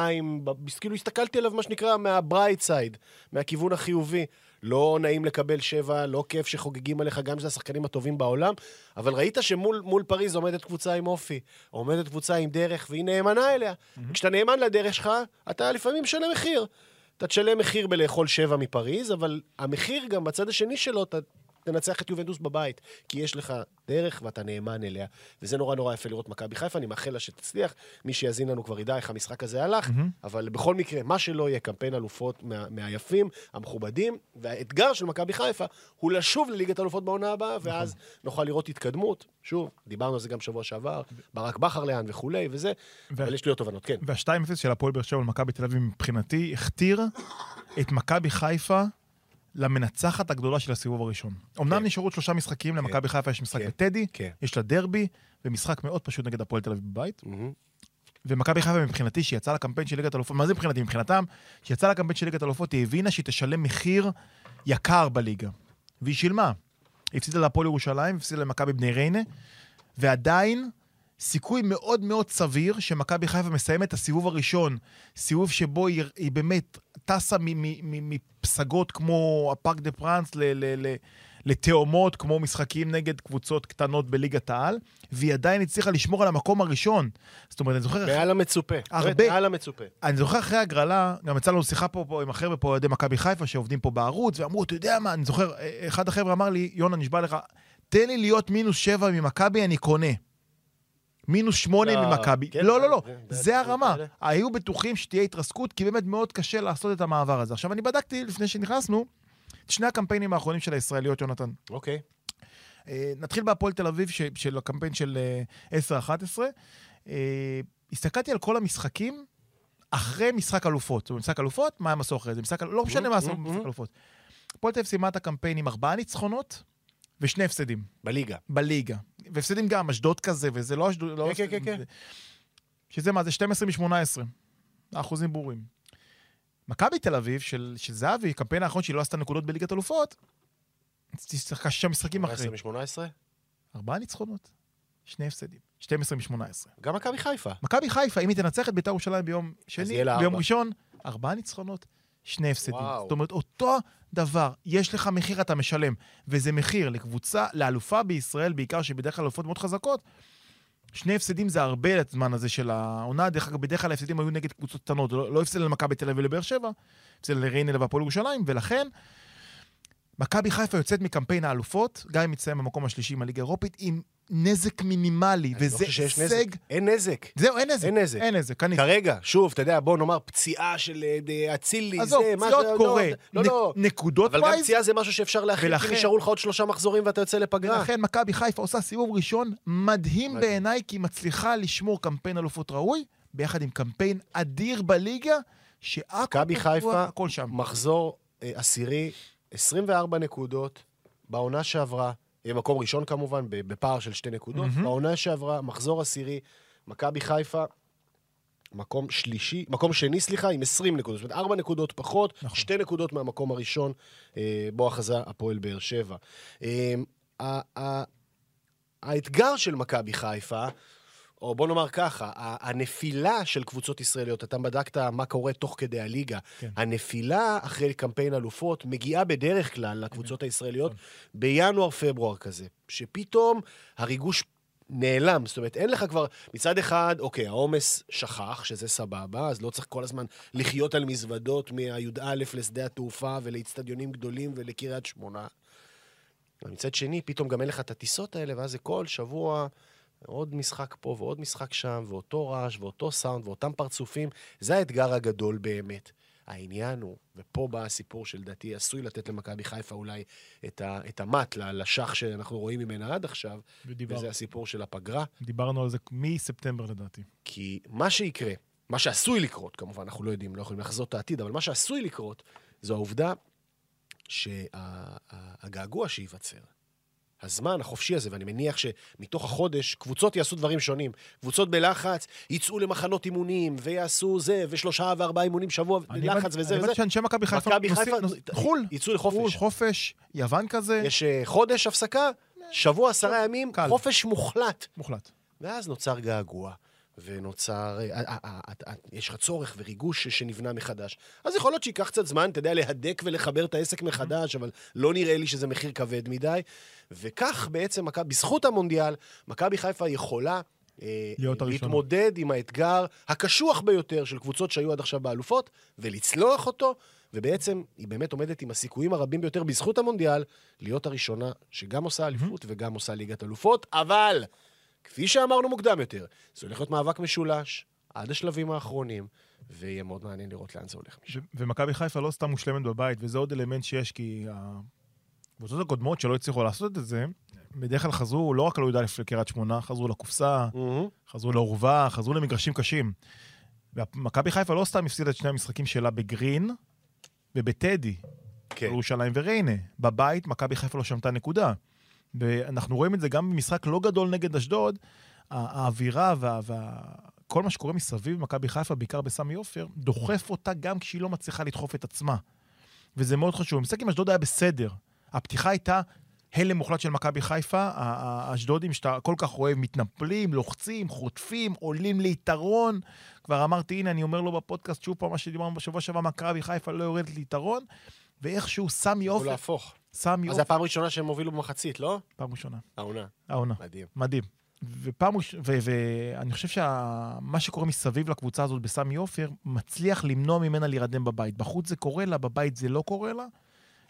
ב- כאילו הסתכלתי עליו, מה שנקרא, מהברייט סייד, מהכיוון החיובי. לא נעים לקבל שבע, לא כיף שחוגגים עליך, גם שזה השחקנים הטובים בעולם, אבל ראית שמול מול פריז עומדת קבוצה עם אופי, עומדת קבוצה עם דרך, והיא נאמנה אליה. כשאתה נאמן לדרך שלך, אתה לפעמים משלם מחיר. אתה תשלם מחיר בלאכול שבע מפריז, אבל המחיר גם בצד השני שלו, אתה תנצח את יובנטוס בבית, כי יש לך דרך ואתה נאמן אליה. וזה נורא נורא יפה לראות מכבי חיפה, אני מאחל לה שתצליח. מי שיאזין לנו כבר ידע איך המשחק הזה הלך, אבל בכל מקרה, מה שלא יהיה קמפיין אלופות מה, מהיפים, המכובדים, והאתגר של מכבי חיפה הוא לשוב לליגת אלופות בעונה הבאה, ואז נוכל לראות התקדמות. שוב, דיברנו על זה גם שבוע שעבר, ברק בכר לאן וכולי, וזה, ו- אבל יש לי עוד תובנות, כן. וה-2-0 של הפועל באר שבע למכבי תל אביב מבחינתי הכתיר את מכבי חיפה למנצחת הגדולה של הסיבוב הראשון. אמנם נשארו עוד שלושה משחקים, למכבי חיפה יש משחק כן. בטדי, כן. יש לה דרבי, ומשחק מאוד פשוט נגד הפועל תל אביב בבית. מהמם. ומכבי חיפה מבחינתי, שיצאה לקמפיין של ליגת אלופות, מה זה מבחינתי? מבחינתם, שיצאה לקמפיין של ליגת אלופות, היא הבינה שהיא תשלם מחיר יקר בליגה. והיא שילמה. היא הפסידה להפועל ירושלים, הפסידה למכבי בני ריינה, ועדיין סיכוי מאוד מאוד סביר שמכבי חיפה מסיימת את הסיבוב הראשון, סיבוב שבו היא, היא באמת טסה מפסגות כמו הפארק דה פרנס לתאומות, כמו משחקים נגד קבוצות קטנות בליגת העל, והיא עדיין הצליחה לשמור על המקום הראשון. זאת אומרת, אני זוכר... מעל המצופה. הרבה. מעל המצופה. אני זוכר אחרי הגרלה, גם יצא לנו שיחה פה, פה עם החבר'ה פה, אוהדי מכבי חיפה, שעובדים פה בערוץ, ואמרו, אתה יודע מה, אני זוכר, אה, אחד החבר'ה אמר לי, יונה, נשבע לך, תן לי להיות מינוס שבע ממכבי, אני קונה. מינוס שמונה לא, ממכבי. כן, לא, לא, לא, זה- זה- זה הרמה. זה- היו בטוחים שתהיה התרסקות, כי באמת מאוד קשה לעשות את המעבר הזה. עכשיו, אני בדקתי לפני שנכנסנו, את שני הקמפיינים האחרונים של הישראליות, יונתן. אוקיי. אה, נתחיל בהפועל תל אביב, ש- של הקמפיין של אה, 10-11. אה, הסתכלתי על כל המשחקים אחרי משחק אלופות. זאת אומרת, משחק אלופות, מה הם עשו אחרי זה? משחק, לא משנה מה עשו במשחק mhm. אלופות. הפועל תל אביב סיימה את הקמפיין עם ארבעה ניצחונות ושני הפסדים בליגה. בליגה. והפסדים גם, אשדוד כזה, וזה לא אשדוד... לא כן, כן, כן, כן. שזה מה? זה 12 מ-18. האחוזים ברורים. מכבי תל אביב, של, של זהבי, הקמפיין האחרון שהיא לא עשתה נקודות בליגת אלופות, שיחקה שישה משחקים אחרי. 18 מ-18? ארבעה ניצחונות, שני הפסדים. 12 מ-18. גם מכבי חיפה. מכבי חיפה, אם היא תנצח את בית"ר ירושלים ביום שני, ביום. ראשון, ארבעה ניצחונות, שני הפסדים. וואו. זאת אומרת, אותו דבר, יש לך מחיר, אתה משלם. וזה מחיר לקבוצה, לאלופה בישראל, בעיקר שבדרך כלל אלופות מאוד חזקות. שני הפסדים זה הרבה לזמן הזה של העונה. דרך אגב, בדרך כלל ההפסדים היו נגד קבוצות קטנות. לא, לא הפסד למכבי תל אביב ולבאר שבע, הפסד לריינה והפועל ירושלים, ולכן מכבי חיפה יוצאת מקמפיין האלופות, גם אם תסיים במקום השלישי עם הליגה האירופית, עם נזק מינימלי, לא וזה הישג... נזק. אין נזק. זהו, אין נזק. אין נזק. אין נזק, אני... כרגע, שוב, אתה יודע, בוא נאמר, פציעה של אה, אצילי, זה, עזוב, מה פציעות ש- קורה. לא, לא. נקודות אבל גם ווייז, פציעה זה משהו שאפשר להכין, כי נשארו לך עוד שלושה מחזורים ואתה יוצא לפגרה. ולכן מכבי חיפה עושה סיבוב ראשון מדהים. בעיניי, כי היא מצליחה לשמור קמפיין אלופות ראוי, ביחד עם קמפיין אדיר בליגה, שהכל מכבי חיפה. מחזור אה, עשירי, 24 נקודות, בעונה שעברה, אה, מקום ראשון כמובן, בפער של שתי נקודות. מהמם. בעונה שעברה, מחזור עשירי, מכבי חיפה, מקום שלישי, מקום שני, סליחה, עם 20 נקודות. זאת אומרת, ארבע נקודות פחות, נכון. שתי נקודות מהמקום הראשון, אה, בו אחזה הפועל באר שבע. אה, ה- ה- האתגר של מכבי חיפה, או בוא נאמר ככה, הנפילה של קבוצות ישראליות, אתה בדקת מה קורה תוך כדי הליגה, כן. הנפילה אחרי קמפיין אלופות מגיעה בדרך כלל לקבוצות כן. הישראליות בינואר-פברואר כזה, שפתאום הריגוש נעלם, זאת אומרת, אין לך כבר, מצד אחד, אוקיי, העומס שכח, שזה סבבה, אז לא צריך כל הזמן לחיות על מזוודות מהי"א לשדה התעופה ולאיצטדיונים גדולים ולקריית שמונה. ומצד שני, פתאום גם אין לך את הטיסות האלה, ואז זה כל שבוע עוד משחק פה ועוד משחק שם, ואותו רעש, ואותו סאונד, ואותם פרצופים. זה האתגר הגדול באמת. העניין הוא, ופה בא הסיפור שלדעתי עשוי לתת למכבי חיפה אולי את, ה, את המט לשח שאנחנו רואים ממנה עד עכשיו, ודיבר- וזה הסיפור של הפגרה. דיברנו על זה מספטמבר לדעתי. כי מה שיקרה, מה שעשוי לקרות, כמובן, אנחנו לא יודעים, לא יכולים לחזות את העתיד, אבל מה שעשוי לקרות, זו העובדה שהגעגוע שייווצר, הזמן החופשי הזה, ואני מניח שמתוך החודש קבוצות יעשו דברים שונים. קבוצות בלחץ יצאו למחנות אימונים, ויעשו זה, ושלושה וארבעה אימונים שבוע, אני לחץ וזה אני וזה. הבנתי שאנשי מכבי חיפה חו"ל. יצאו לחופש. חו"ל, חופש, יוון כזה, יש אה, חודש הפסקה, שבוע, עשרה ימים. חופש מוחלט. מוחלט. ואז נוצר געגוע, ונוצר... אה, אה, אה, יש לך צורך וריגוש שנבנה מחדש. אז יכול להיות שייקח קצת זמן, אתה יודע, להדק ולחבר את העסק מחדש, אבל לא נראה לי שזה מחיר כבד מדי. וכך בעצם, בזכות המונדיאל, מכבי חיפה יכולה... להתמודד עם האתגר הקשוח ביותר של קבוצות שהיו עד עכשיו באלופות, ולצלוח אותו, ובעצם היא באמת עומדת עם הסיכויים הרבים ביותר בזכות המונדיאל, להיות הראשונה שגם עושה אליפות וגם עושה ליגת אלופות, אבל, כפי שאמרנו מוקדם יותר, זה הולך להיות מאבק משולש עד השלבים האחרונים, ויהיה מאוד מעניין לראות לאן זה הולך משם. ומכבי חיפה לא סתם מושלמת בבית, וזה עוד אלמנט שיש, כי הקבוצות הקודמות שלא הצליחו לעשות את זה, בדרך כלל חזרו לא רק על י"א לקריית שמונה, חזרו לקופסה, חזרו לעורווה, חזרו למגרשים קשים. ומכבי חיפה לא סתם הפסידה את שני המשחקים שלה בגרין ובטדי, כן. ירושלים וריינה. בבית, מכבי חיפה לא שמתה נקודה. ואנחנו רואים את זה גם במשחק לא גדול נגד אשדוד, האווירה וה... וה... כל מה שקורה מסביב במכבי חיפה, בעיקר בסמי עופר, דוחף אותה גם כשהיא לא מצליחה לדחוף את עצמה. וזה מאוד חשוב. המשחק עם אשדוד היה בסדר. הפתיחה הייתה הלם מוחלט של מכבי חיפה. האשדודים שאתה כל כך אוהב מתנפלים, לוחצים, חוטפים, עולים ליתרון. כבר אמרתי, הנה, אני אומר לו בפודקאסט שוב פעם מה שדיברנו בשבוע שעבר, מכבי חיפה לא יורדת ליתרון. ואיכשהו סמי עופר, להפוך. סמי אז זו עופר, הפעם הראשונה שהם הובילו במחצית, לא? פעם ראשונה, העונה. העונה. מדהים. מדהים. ופעם ראש... ו- ואני חושב שמה שקורה מסביב לקבוצה הזאת בסמי עופר, מצליח למנוע ממנה להירדם בבית. בחוץ זה קורה לה, בבית זה לא קורה לה.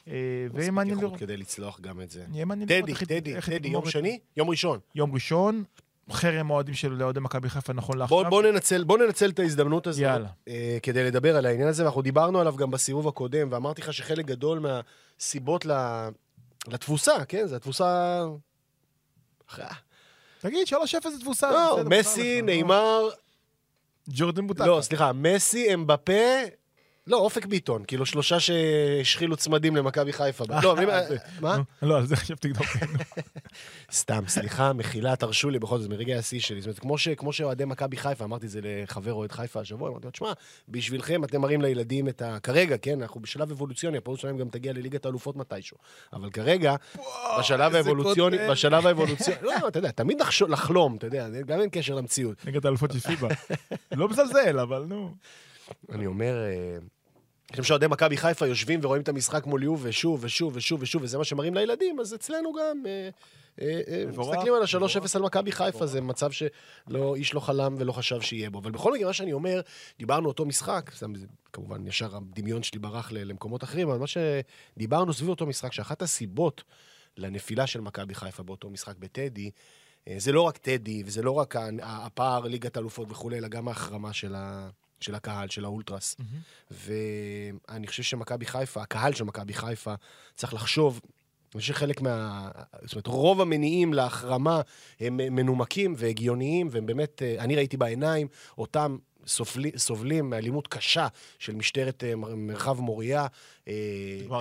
אה, ויהיה מעניין לראות. כדי לצלוח גם את זה. יהיה מעניין לראות איך טדי, טדי, יום שני? יום ראשון. יום ראשון, חרם אוהדים של אוהדי מכבי חיפה נכון לעכשיו. בוא, בוא, ננצל, בוא ננצל את ההזדמנות הזאת יאללה. אה, כדי לדבר על העניין הזה, ואנחנו דיברנו עליו גם בסיבוב הקודם, ואמרתי לך שחלק גדול מהסיבות ל... לתבוסה, כן? זה התבוסה... תגיד, 3-0 זה תבוסה. לא, מסי, נאמר... ג'ורדן בוטקה. לא, סליחה, מסי, אמבפה... לא, אופק ביטון, כאילו שלושה שהשחילו צמדים למכבי חיפה. לא, אני- זה- מה? נו, לא, על זה חשבתי לבדוק. סתם, סליחה, מחילה, תרשו לי בכל זאת, מרגעי השיא שלי. זאת אומרת, כמו, שאוהדי מכבי חיפה, אמרתי את זה לחבר אוהד חיפה השבוע, אמרתי לו, תשמע, בשבילכם אתם מראים לילדים את ה... כרגע, כן, אנחנו בשלב אבולוציוני, הפעולות שלהם גם תגיע לליגת האלופות מתישהו. אבל כרגע, בשלב האבולוציוני. בשלב האבולוציוני, לא, אתה יודע, תמיד לחלום, אתה יודע, גם אין קשר למציאות. נגד האלופות של פיבה. לא מזלזל, אבל נו. אני אומר, אה, אני חושב שאוהדי מכבי חיפה יושבים ורואים את המשחק מול יובה שוב ושוב ושוב ושוב, וזה מה שמראים לילדים, אז אצלנו גם... אה, אה, מסתכלים על מבורך. ה-3-0 על מכבי חיפה, זה מצב שאיש לא חלם ולא חשב שיהיה בו. אבל בכל מקרה, מה שאני אומר, דיברנו אותו משחק, כמובן ישר הדמיון שלי ברח למקומות אחרים, אבל מה שדיברנו סביב אותו משחק, שאחת הסיבות לנפילה של מכבי חיפה באותו משחק בטדי, זה לא רק טדי, וזה לא רק הפער ליגת אלופות וכולי, אלא גם ההחרמה של ה... של הקהל, של האולטרס. ואני חושב שמכבי חיפה, הקהל של מכבי חיפה, צריך לחשוב, אני חושב שחלק מה... זאת אומרת, רוב המניעים להחרמה הם מנומקים והגיוניים, והם באמת, אה, אני ראיתי בעיניים אותם סובלי, סובלים מאלימות קשה של משטרת אה, מר- מרחב מוריה. אה,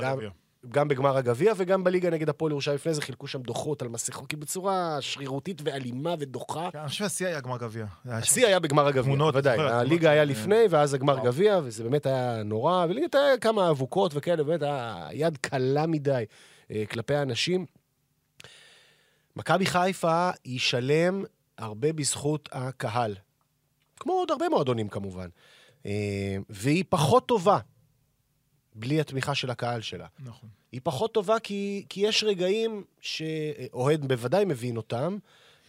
גם-. גם בגמר הגביע וגם בליגה נגד הפועל ירושלים לפני זה, חילקו שם דוחות על מסכות, כי בצורה שרירותית ואלימה ודוחה. אני חושב שהשיא היה גמר גביע. השיא היה בגמר הגביע, בוודאי. הליגה היה של- לפני, ואז הגמר. גביע, וזה באמת היה נורא, וליגת היה כמה אבוקות וכאלה, באמת היה יד קלה מדי אה, כלפי האנשים. מכבי חיפה היא שלם הרבה בזכות הקהל. כמו עוד הרבה מועדונים כמובן. אה, והיא פחות טובה בלי התמיכה של הקהל שלה. נכון. היא פחות טובה כי, כי יש רגעים שאוהד בוודאי מבין אותם,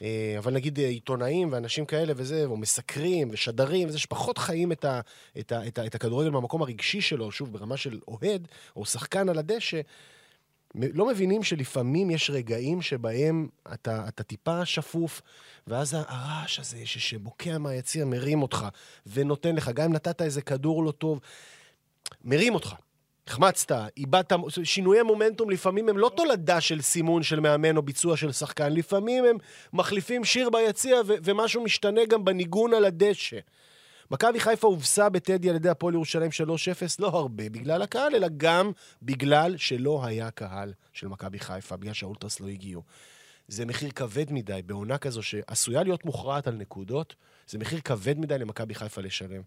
אה, אבל נגיד אה, עיתונאים ואנשים כאלה וזה, או מסקרים ושדרים וזה, שפחות חיים את, ה, את, ה, את, ה, את הכדורגל מהמקום הרגשי שלו, שוב, ברמה של אוהד או שחקן על הדשא, לא מבינים שלפעמים יש רגעים שבהם אתה, אתה טיפה שפוף, ואז הרעש הזה ש- שבוקע מהיציר מרים אותך ונותן לך, גם אם נתת איזה כדור לא טוב, מרים אותך. החמצת, איבדת, שינויי מומנטום לפעמים הם לא תולדה של סימון של מאמן או ביצוע של שחקן, לפעמים הם מחליפים שיר ביציע ו- ומשהו משתנה גם בניגון על הדשא. מכבי חיפה הובסה בטדי על ידי הפועל ירושלים 3-0, לא הרבה בגלל הקהל, אלא גם בגלל שלא היה קהל של מכבי חיפה, בגלל שהאולטרס לא הגיעו. זה מחיר כבד מדי בעונה כזו שעשויה להיות מוכרעת על נקודות, זה מחיר כבד מדי למכבי חיפה לשלם.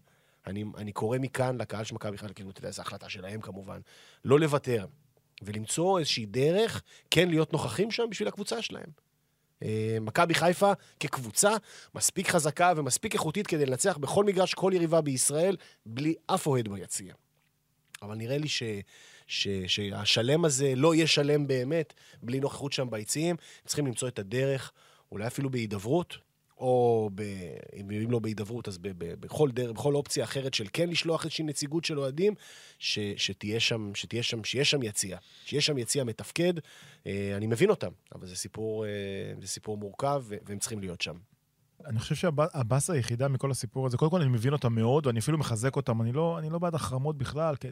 אני, אני קורא מכאן לקהל של מכבי חיפה, כאילו, אתה יודע, זו החלטה שלהם כמובן, לא לוותר, ולמצוא איזושהי דרך כן להיות נוכחים שם בשביל הקבוצה שלהם. אה, מכבי חיפה כקבוצה מספיק חזקה ומספיק איכותית כדי לנצח בכל מגרש כל יריבה בישראל, בלי אף אוהד ביציע. אבל נראה לי ש, ש, שהשלם הזה לא יהיה שלם באמת בלי נוכחות שם ביציעים. צריכים למצוא את הדרך, אולי אפילו בהידברות, או ב, אם לא בהידברות, אז ב, ב, בכל, דרך, בכל אופציה אחרת של כן לשלוח איזושהי נציגות של אוהדים, ש, שתהיה שם, שתהיה שם, שיהיה שם יציע. שיהיה שם יציע מתפקד. אה, אני מבין אותם, אבל זה סיפור, אה, זה סיפור מורכב, והם צריכים להיות שם. אני חושב שהבאסה היחידה מכל הסיפור הזה, קודם כל אני מבין אותם מאוד, ואני אפילו מחזק אותם, אני לא, אני לא בעד החרמות בכלל, כן,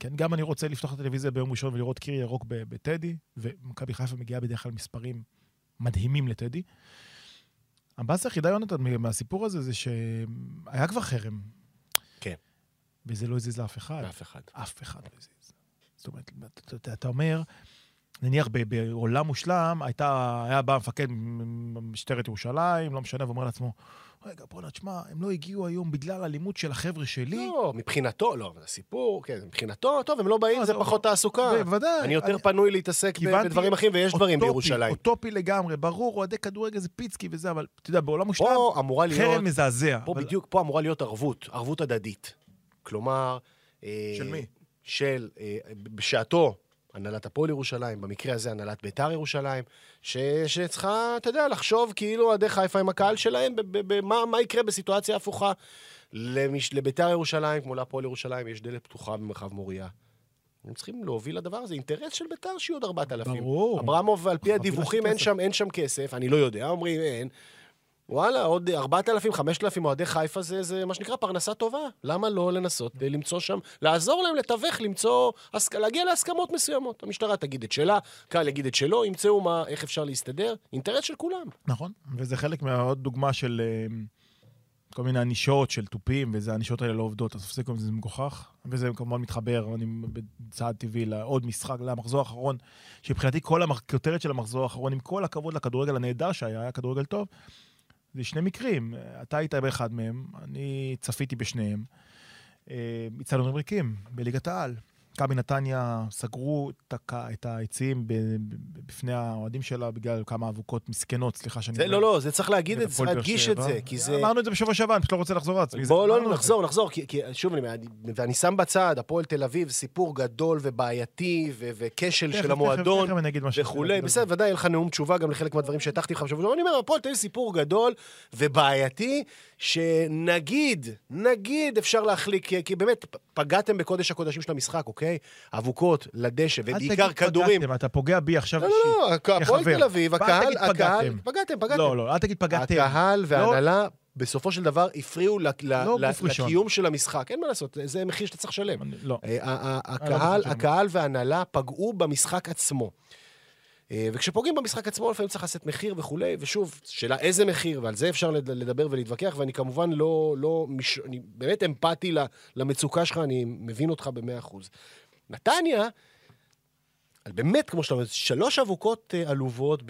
כן, גם אני רוצה לפתוח את הטלוויזיה ביום ראשון ולראות קיר ירוק בטדי, ומכבי חיפה מגיעה בדרך כלל מספרים מדהימים לטדי. הבאסה היחידה, יונתן, מהסיפור הזה, זה שהיה כבר חרם. כן. וזה לא הזיז לאף אחד. לאף אחד. אף אחד לא הזיז. זאת אומרת, אתה, אתה, אומר, נניח בעולם מושלם, הייתה, היה בא מפקד משטרת ירושלים, לא משנה, ואומר לעצמו, רגע, בוא'נה, תשמע, הם לא הגיעו היום בגלל אלימות של החבר'ה שלי. לא, מבחינתו, לא, זה סיפור, כן, מבחינתו, טוב, הם לא באים, זה פחות תעסוקה. בוודאי. אני יותר פנוי להתעסק בדברים אחרים, ויש דברים בירושלים. אוטופי לגמרי, ברור, אוהדי כדורגל זה פיצקי וזה, אבל אתה יודע, בעולם מושלם, חרם מזעזע. פה בדיוק, פה אמורה להיות ערבות, ערבות הדדית. כלומר... אה, של מי? של, אה, בשעתו, הנהלת הפועל ירושלים, במקרה הזה הנהלת ביתר ירושלים, ש, שצריכה, אתה יודע, לחשוב כאילו אוהדי חיפה עם הקהל שלהם, מה יקרה בסיטואציה הפוכה. למש, לביתר ירושלים, כמו להפועל ירושלים, יש דלת פתוחה במרחב מוריה. הם צריכים להוביל לדבר הזה, אינטרס של ביתר שיהיו עוד 4,000. ברור. אברמוב, על פי הדיווחים, אין שם, אין שם כסף, אני לא יודע, אומרים אין. וואלה, עוד 4,000, 5,000 אוהדי חיפה זה, זה מה שנקרא פרנסה טובה. למה לא לנסות למצוא שם, לעזור להם לתווך, למצוא, להגיע להסכמות מסוימות. המשטרה תגיד את שלה, קהל יגיד את שלו, ימצאו מה, איך אפשר להסתדר. אינטרס של כולם. נכון, וזה חלק מעוד דוגמה של אה, כל מיני ענישות של תופים, וזה הענישות האלה לא עובדות, אז תפסיקו עם זה, זה מגוחך. וזה כמובן מתחבר, אני בצעד טבעי, לעוד משחק, למחזור האחרון, שמבחינתי כל הכותרת של המחזור האחרון, עם כל הכבוד לכדורגל הנהדר שהיה, היה כדורגל טוב. זה שני מקרים. אתה היית באחד מהם, אני צפיתי בשניהם. אצטדיונים אה, ריקים, בליגת העל. מכבי נתניה סגרו את היציעים בפני האוהדים שלה בגלל כמה אבוקות מסכנות, סליחה שאני... זה לא, לא, זה צריך להגיד את זה, צריך להדגיש את זה, כי זה... אמרנו את זה בשבוע שעבר, אני פשוט לא רוצה לחזור על עצמי. בואו לא נחזור, נחזור, כי שוב, ואני שם בצד, הפועל תל אביב, סיפור גדול ובעייתי, וכשל של המועדון, וכולי. בסדר, ודאי, יהיה לך נאום תשובה גם לחלק מהדברים שהטחתי לך בשבוע. אני אומר, הפועל תל אביב סיפור גדול ובעייתי, שנגיד, נגיד אפשר להחליק, כי באמת, פגעתם בקודש הקודשים של המשחק, אוקיי? אבוקות לדשא, ובעיקר כדורים. פגעתם, אתה פוגע בי עכשיו אישית. לא, לא, הפועל תל אביב, הקהל, הקהל, פגעתם, פגעתם. לא, לא, אל תגיד פגעתם. הקהל וההנהלה... בסופו של דבר הפריעו לא לקיום של המשחק. אין מה לעשות, זה מחיר שאתה צריך לשלם. לא. אה, הקהל וההנהלה פגעו במשחק עצמו. אה, וכשפוגעים במשחק עצמו, לפעמים צריך לשאת מחיר וכולי, ושוב, שאלה איזה מחיר, ועל זה אפשר לדבר ולהתווכח, ואני כמובן לא, לא, מש... אני באמת אמפתי למצוקה שלך, אני מבין אותך במאה אחוז. נתניה, באמת, כמו שאתה אומר, שלוש אבוקות אה, עלובות,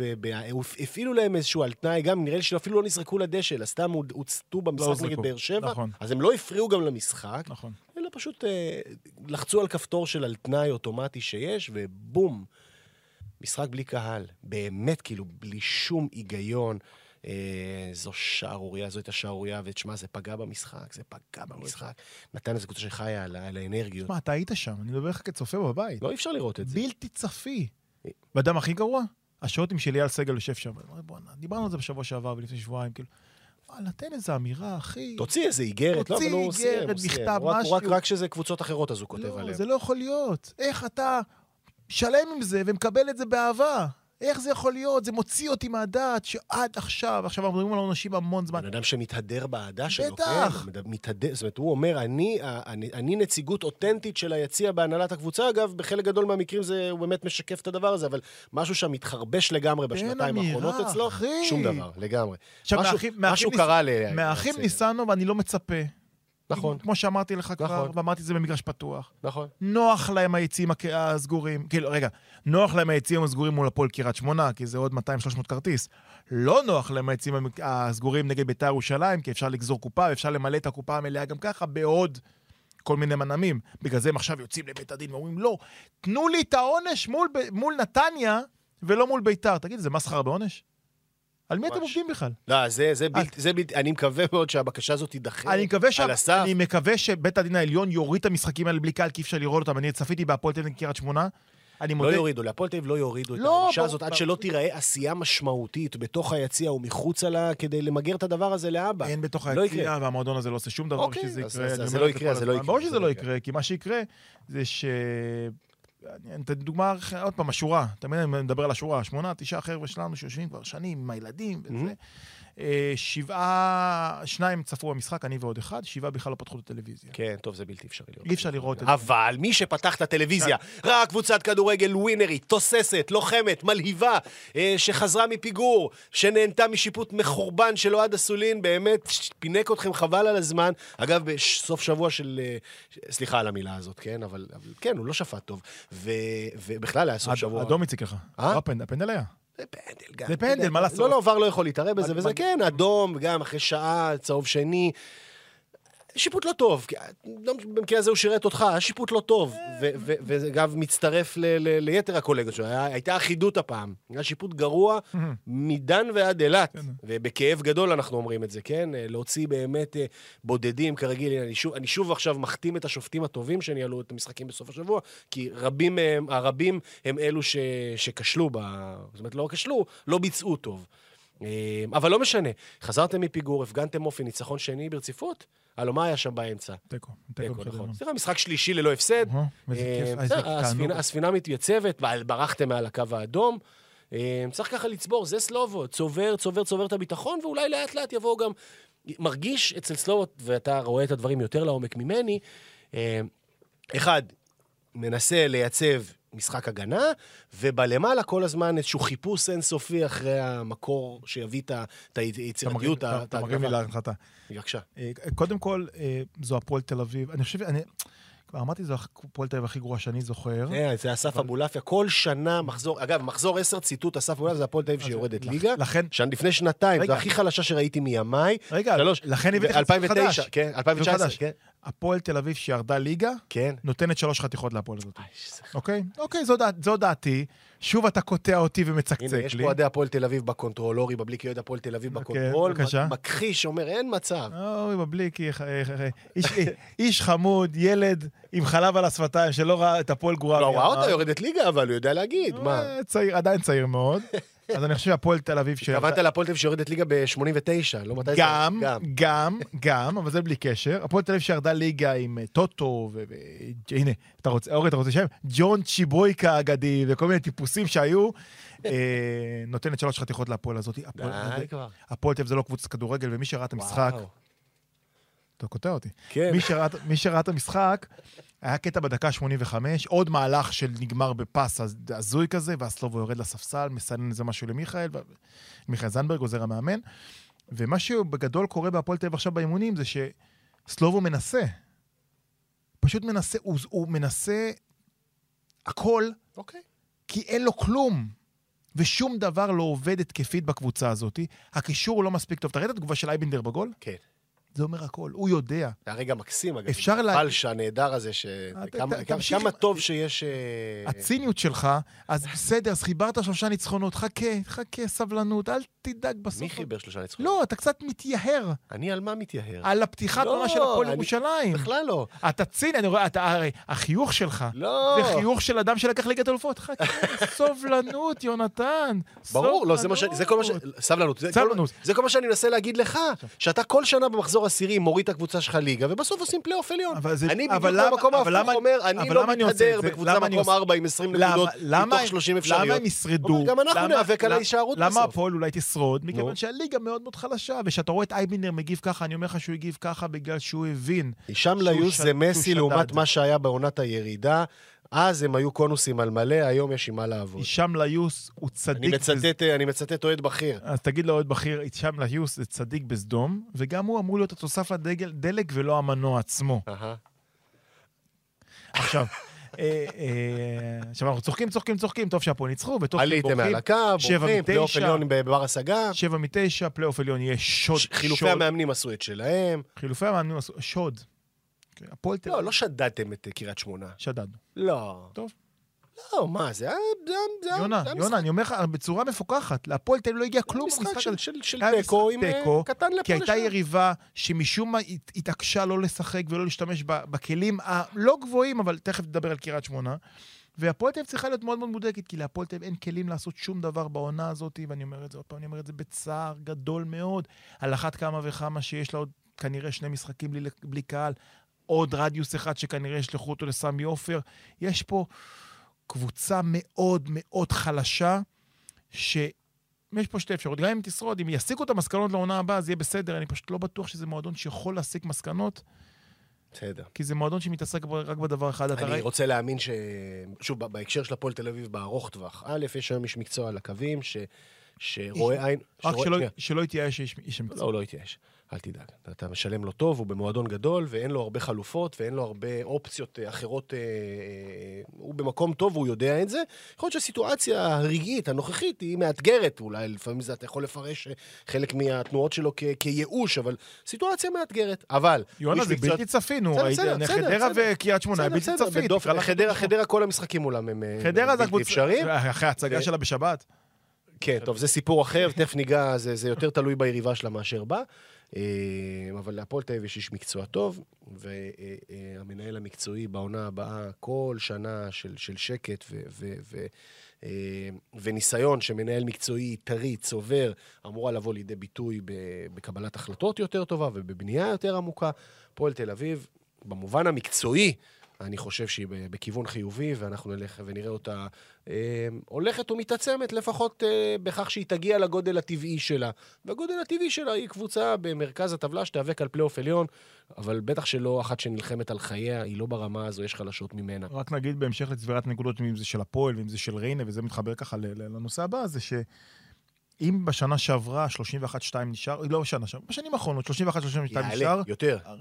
הפעילו להם איזשהו על תנאי, גם נראה לי שאפילו לא נזרקו לדשא, אלא סתם הוצתו במשחק לא נגד באר שבע, נכון. אז הם לא הפריעו גם למשחק, נכון. אלא פשוט אה, לחצו על כפתור של על תנאי אוטומטי שיש, ובום. משחק בלי קהל, באמת, כאילו, בלי שום היגיון. אה, זו שערורייה, זו הייתה שערורייה, ותשמע, זה פגע במשחק, זה פגע במשחק. נתן איזה קבוצה שחיה על, על האנרגיות. תשמע, אתה היית שם, אני מדבר לך כצופה בבית. לא, אי אפשר לראות את זה. בלתי צפי. ואדם הכי גרוע? השוטים של אייל סגל יושב שם. בואנה, דיברנו על זה בשבוע שעבר ולפני שבועיים, כאילו. וואלה, תן איזה אמירה, אחי. תוציא איזה איגרת, לא, אבל הוא עושה. תוציא איגרת, מכתב, משהו. רק, רק שזה קבוצות אחרות, אז הוא כותב לא, עליהן. זה לא יכול להיות. איך אתה שלם עם זה ומקבל את זה באהבה. איך זה יכול להיות? זה מוציא אותי מהדעת שעד עכשיו, עכשיו אנחנו מדברים על עונשים המון זמן. בן אדם שמתהדר באהדה שלו, בטח. כן? מתהדר, זאת אומרת, הוא אומר, אני, אני, אני נציגות אותנטית של היציע בהנהלת הקבוצה. אגב, בחלק גדול מהמקרים זה, הוא באמת משקף את הדבר הזה, אבל משהו שם מתחרבש לגמרי בשנתיים האחרונות אצלו. אחי. שום דבר, לגמרי. עכשיו, משהו, מאחים, משהו מאחים קרה ל... מאחים ניסנו, ואני לא מצפה נכון. כמו שאמרתי לך כבר, נכון. ואמרתי את זה במגרש פתוח. נכון. נוח להם היציעים הסגורים, כאילו, רגע, נוח להם היציעים הסגורים מול הפועל קריית שמונה, כי זה עוד 200-300 כרטיס. לא נוח להם היציעים הסגורים נגד בית"ר ירושלים, כי אפשר לגזור קופה, ואפשר למלא את הקופה המלאה גם ככה בעוד כל מיני מנעמים. בגלל זה הם עכשיו יוצאים לבית הדין ואומרים, לא, תנו לי את העונש מול, מול נתניה ולא מול בית"ר. תגיד, זה מסחרה בעונש? על מי אתם. עובדים בכלל? לא, זה, זה בלתי, זה בלתי, אני מקווה מאוד שהבקשה הזאת תידחה אני מקווה, ש... על הסף. אני מקווה שבית הדין העליון יוריד את המשחקים האלה בלי קהל, כי אי אפשר לראות אותם. אני צפיתי בהפועל תל אביב קריית שמונה. אני לא מודה... יורידו, להפועל תל אביב לא יורידו את לא, הענישה ברור, הזאת עד ברור. שלא תיראה עשייה משמעותית בתוך היציע ומחוצה לה כדי למגר את הדבר הזה להבא. אין בתוך לא היציע. והמועדון הזה לא עושה שום דבר אוקיי, שזה אז- יקרה. אז זה לא את יקרה, זה לא. יקרה, ברור זה שזה לא לא. יקרה, כי מה שיקרה זה ש... אני אתן דוגמה, עוד פעם, השורה. תמיד אני מדבר על השורה. שמונה, תשעה חבר'ה שלנו שיושבים כבר שנים עם הילדים וזה. אה, שבעה, שניים צפו במשחק, אני ועוד אחד, שבעה בכלל לא פתחו את הטלוויזיה. כן, טוב, זה בלתי אפשרי לראות. אי אפשר לראות את זה. אבל מי שפתח את הטלוויזיה, ראה קבוצת כדורגל ווינרית, תוססת, לוחמת, מלהיבה, אה, שחזרה מפיגור, שנהנתה משיפוט מחורבן של אוהד אסולין, באמת פינק אתכם חבל על הזמן. אגב, בסוף שבוע של... אה, סליחה על המילה הזאת, כן? אבל, אבל כן, הוא לא שפט טוב. ובכלל היה סוף שבוע... אדום הציג לך. אה? הפנדל היה. זה פנדל גם. זה פנדל, מה לעשות? לא, לא, ור לא יכול להתערב בזה, וזה כן, אדום, גם אחרי שעה, צהוב שני. שיפוט לא טוב, לא- במקרה הזה הוא שירת אותך, היה שיפוט לא טוב. וזה אגב מצטרף ל- ל- ליתר הקולגות שלו, הייתה אחידות הפעם. היה שיפוט גרוע מדן ועד אילת, כן. ובכאב גדול אנחנו אומרים את זה, כן? להוציא באמת אה, בודדים, כרגיל, אני שוב, אני שוב עכשיו מחתים את השופטים הטובים שניהלו את המשחקים בסוף השבוע, כי רבים מהם, הרבים הם אלו ש- שכשלו, ב... זאת אומרת, לא כשלו, לא ביצעו טוב. אה, אבל לא משנה, חזרתם מפיגור, הפגנתם אופי, ניצחון שני ברציפות? הלו, מה היה שם באמצע? תיקו. תיקו. נכון. סליחה, משחק שלישי ללא הפסד. בסדר, הספינה- מתייצבת, ברחתם מעל הקו האדום. אה, צריך ככה לצבור, זה סלובו, צובר, צובר, צובר את הביטחון, ואולי לאט לאט יבואו גם... מרגיש אצל סלובו, ואתה רואה את הדברים יותר לעומק ממני, אחד, מנסה לייצב משחק הגנה, ובלמעלה כל הזמן איזשהו חיפוש אינסופי אחרי המקור שיביא את ה- את היצירתיות, אתה- מרים לי להנחתה. בבקשה. אה, קודם כל, אה, זו הפועל תל אביב. אני חושב, אני... כבר אמרתי, זו הפועל תל אביב הכי גרועה שאני זוכר. כן, זה אסף אבולעפיה, כל שנה מחזור, אגב, מחזור 10 ציטוט אסף אבולעפיה, זה הפועל תל אביב שיורדת ליגה. לכן- לפני שנתיים. זו הכי חלשה שראיתי מימיי. רגע. לכן הבאתי לך ציטוט 2009, חדש. כן, 2019, חדש. כן. הפועל תל אביב שירדה ליגה, כן. נותנת שלוש חתיכות להפועל הזאת. אוקיי? אוקיי, זו דעת- זו דעתי. שוב אתה קוטע אותי ומצקצק הנה, יש לי. פה אוהדי הפועל תל אביב ב control, אורי בבליקי אוהד הפועל תל אביב אוקיי, ב control, בבקשה. מכחיש, אומר, אין מצב. אוי, בבליקי, איך- איך- איך- איש- איש חמוד, ילד עם חלב על השפתיים שלא ראה את הפועל גרועה. לא, ראה. אותה יורדת ליגה, אבל הוא יודע להגיד, מה? אה, צעיר, עדיין צעיר מאוד. אז אני חושב שהפועל תל אביב... התכוונת להפועל תל אביב שיורדת ליגה ב-89, לא מתי זה? גם, גם, גם, אבל זה בלי קשר. הפועל תל אביב שירדה ליגה עם אה, טוטו, ו... ו- הנה, אתה רוצה, אורי, אתה רוצה שם? ג'ון צ'יבויקה האגדי, וכל מיני טיפוסים שהיו, אה, נותנת שלוש חתיכות להפועל הזאת. הפועל- תל אביב זה לא קבוצת כדורגל, ומי שראה את המשחק. אתה קוטע אותי. כן. מי שראה את המשחק, היה קטע בדקה 85, עוד מהלך של נגמר בפס הז- הזוי כזה, ואז סלובו יורד לספסל, מסנן איזה משהו למיכאל, מיכאל זנדברג עוזר המאמן. ומה שבגדול קורה בהפועל תל אביב עכשיו באימונים זה שסלובו מנסה. פשוט מנסה, הוא, הוא מנסה הכל, אוקיי. כי אין לו כלום. ושום דבר לא עובד התקפית בקבוצה הזאת. הקישור הוא לא מספיק טוב. אתה ראית את התגובה של אייבנדר בגול? כן. זה אומר הכל, הוא יודע. זה היה רגע מקסים, אגב. אפשר לה- הפלש הנהדר הזה, ש... כמה טוב שיש... אה, הציניות שלך, אז בסדר, אז חיברת שלושה ניצחונות, חכה, חכה, סבלנות, אל תדאג בסוף. מי חיבר שלושה ניצחונות? לא, אתה קצת מתייהר אני על מה מתייהר? על הפתיחת לא, עונה של הפועל אני- ירושלים. בכלל לא. אתה ציני, אני רואה, אתה, הרי, החיוך שלך, לא. זה חיוך של אדם שלקח ליגת אלופות. חכה, סובלנות, יונתן. ברור, לא, זה מה ש... זה כל מה ש... סבלנות. זה כל-. זה כל מה שאני מנסה להגיד לך, שאתה כל שנה במחזור עשירי מוריד את הקבוצה שלך ליגה, ובסוף עושים פלייאוף עליון. אני בדיוק למה- במקום ההפוך למה- אומר, אני לא למה מתהדר? בקבוצה למה מקום עושה- 4 עם 20 למה- נקודות, למה- מתוך 30 אפשריות. למה הם ישרדו? גם אנחנו למה- ניאבק על למה- ההישארות למה בסוף. הפועל אולי תשרוד? נו. מכיוון שהליגה מאוד מאוד חלשה, וכשאתה רואה את אייבינר מגיב ככה, אני אומר לך שהוא הגיב ככה בגלל שהוא הבין. הישאם שהוא ליוס זה מסי לעומת. מה שהיה בעונת הירידה. אז הם היו קונוסים על מלא, היום יש עם מה לעבוד. הישאם ליוס הוא אני צדיק... בס- מצטט, אני מצטט אוהד בכיר. אז תגיד לאוהד בכיר, הישאם ליוס זה צדיק בסדום, וגם הוא אמור להיות התוסף לדלק ולא המנוע עצמו. עכשיו, עכשיו אנחנו צוחקים, צוחקים, צוחקים, טוב שהפועל ניצחו, וטוב שהם עליתם. מעל הקו, בורחים, פלייאוף. עליון בבר השגה. שבע מתשע, פלייאוף עליון יהיה שוד. חילופי. המאמנים עשו את שלהם. חילופי המאמנים עשו שוד. כן, הפועל תל לא, אביב. לא שדדתם את אה, קריית שמונה. שדדנו. לא. טוב. לא, מה, זה היה... יונה, יונה, אני אומר לך, בצורה מפוקחת. להפועל תל אביב לא הגיע כלום משחק במשחק של- הזה. של- תיקו עם אה, קטן לפה כי הייתה. יריבה שמשום מה הת- התעקשה לא לשחק ולא להשתמש בכלים הלא גבוהים, אבל תכף נדבר על קריית שמונה. והפועל תל אביב צריכה להיות מאוד מאוד מודאגת, כי להפועל תל אביב אין כלים לעשות שום דבר בעונה הזאת, ואני אומר את זה עוד פעם, אני אומר את זה בצער גדול מאוד. על אחת כמה וכמה שיש לה עוד כנראה שני משחקים בלי, בלי קהל, עוד רדיוס אחד שכנראה ישלחו אותו לסמי עופר. יש פה קבוצה מאוד מאוד חלשה, ש... יש פה שתי אפשרויות, גם אם תשרוד, אם יסיקו את המסקנות לעונה הבאה, זה יהיה בסדר, אני פשוט לא בטוח שזה מועדון שיכול להסיק מסקנות, בסדר. כי זה מועדון שמתעסק רק בדבר אחד. אני ראי- רוצה להאמין ש... שוב, בהקשר של הפועל תל אביב בארוך טווח. א', יש היום איש מקצוע על הקווים, ש... שרואה עין... רק שרואה- שלא, יתייאש איש, איש המקצוע. לא, הוא לא יתייאש. אל תדאג. אתה- משלם לו טוב, הוא במועדון גדול, ואין לו הרבה חלופות, ואין לו הרבה אופציות אה, אחרות. אה, אה, הוא במקום טוב, והוא יודע את זה. יכול להיות שהסיטואציה הרגעית, הנוכחית, היא מאתגרת. אולי לפעמים זה, אתה יכול לפרש אה, חלק מהתנועות שלו כ- כייאוש, אבל סיטואציה מאתגרת. אבל... יונה, איש זה בלתי הוא בסדר, חדרה. וקריית שמונה, בלתי לה- חדרה, חדרה, כל המשחקים מולם הם אה, בלתי אפשריים. אחרי ההצגה שלה בשבת. כן, טוב, זה סיפור אחר, תכף ניגע, זה, זה יותר תלוי ביריבה שלה מאשר בה. אה, אבל להפועל תל אביב יש איש מקצוע טוב, והמנהל המקצועי בעונה הבאה, כל שנה של, של שקט ו, ו, ו, אה, וניסיון שמנהל מקצועי טרי, צובר, אמורה לבוא לידי ביטוי בקבלת החלטות יותר טובה ובבנייה יותר עמוקה. הפועל תל אביב, במובן המקצועי, אני חושב שהיא בכיוון חיובי, ואנחנו נלך ונראה אותה אה, הולכת ומתעצמת, לפחות אה, בכך שהיא תגיע לגודל הטבעי שלה. והגודל הטבעי שלה היא קבוצה במרכז הטבלה שתיאבק על פלייאוף עליון, אבל בטח שלא אחת שנלחמת על חייה, היא לא ברמה הזו, יש חלשות ממנה. רק נגיד בהמשך לצבירת נקודות, אם זה של הפועל ואם זה של ריינה, וזה מתחבר ככה לנושא הבא, זה שאם בשנה שעברה 31-2 נשאר, לא בשנה שעברה, בשנים האחרונות 31-32 יעלה, נשאר, יותר. אה,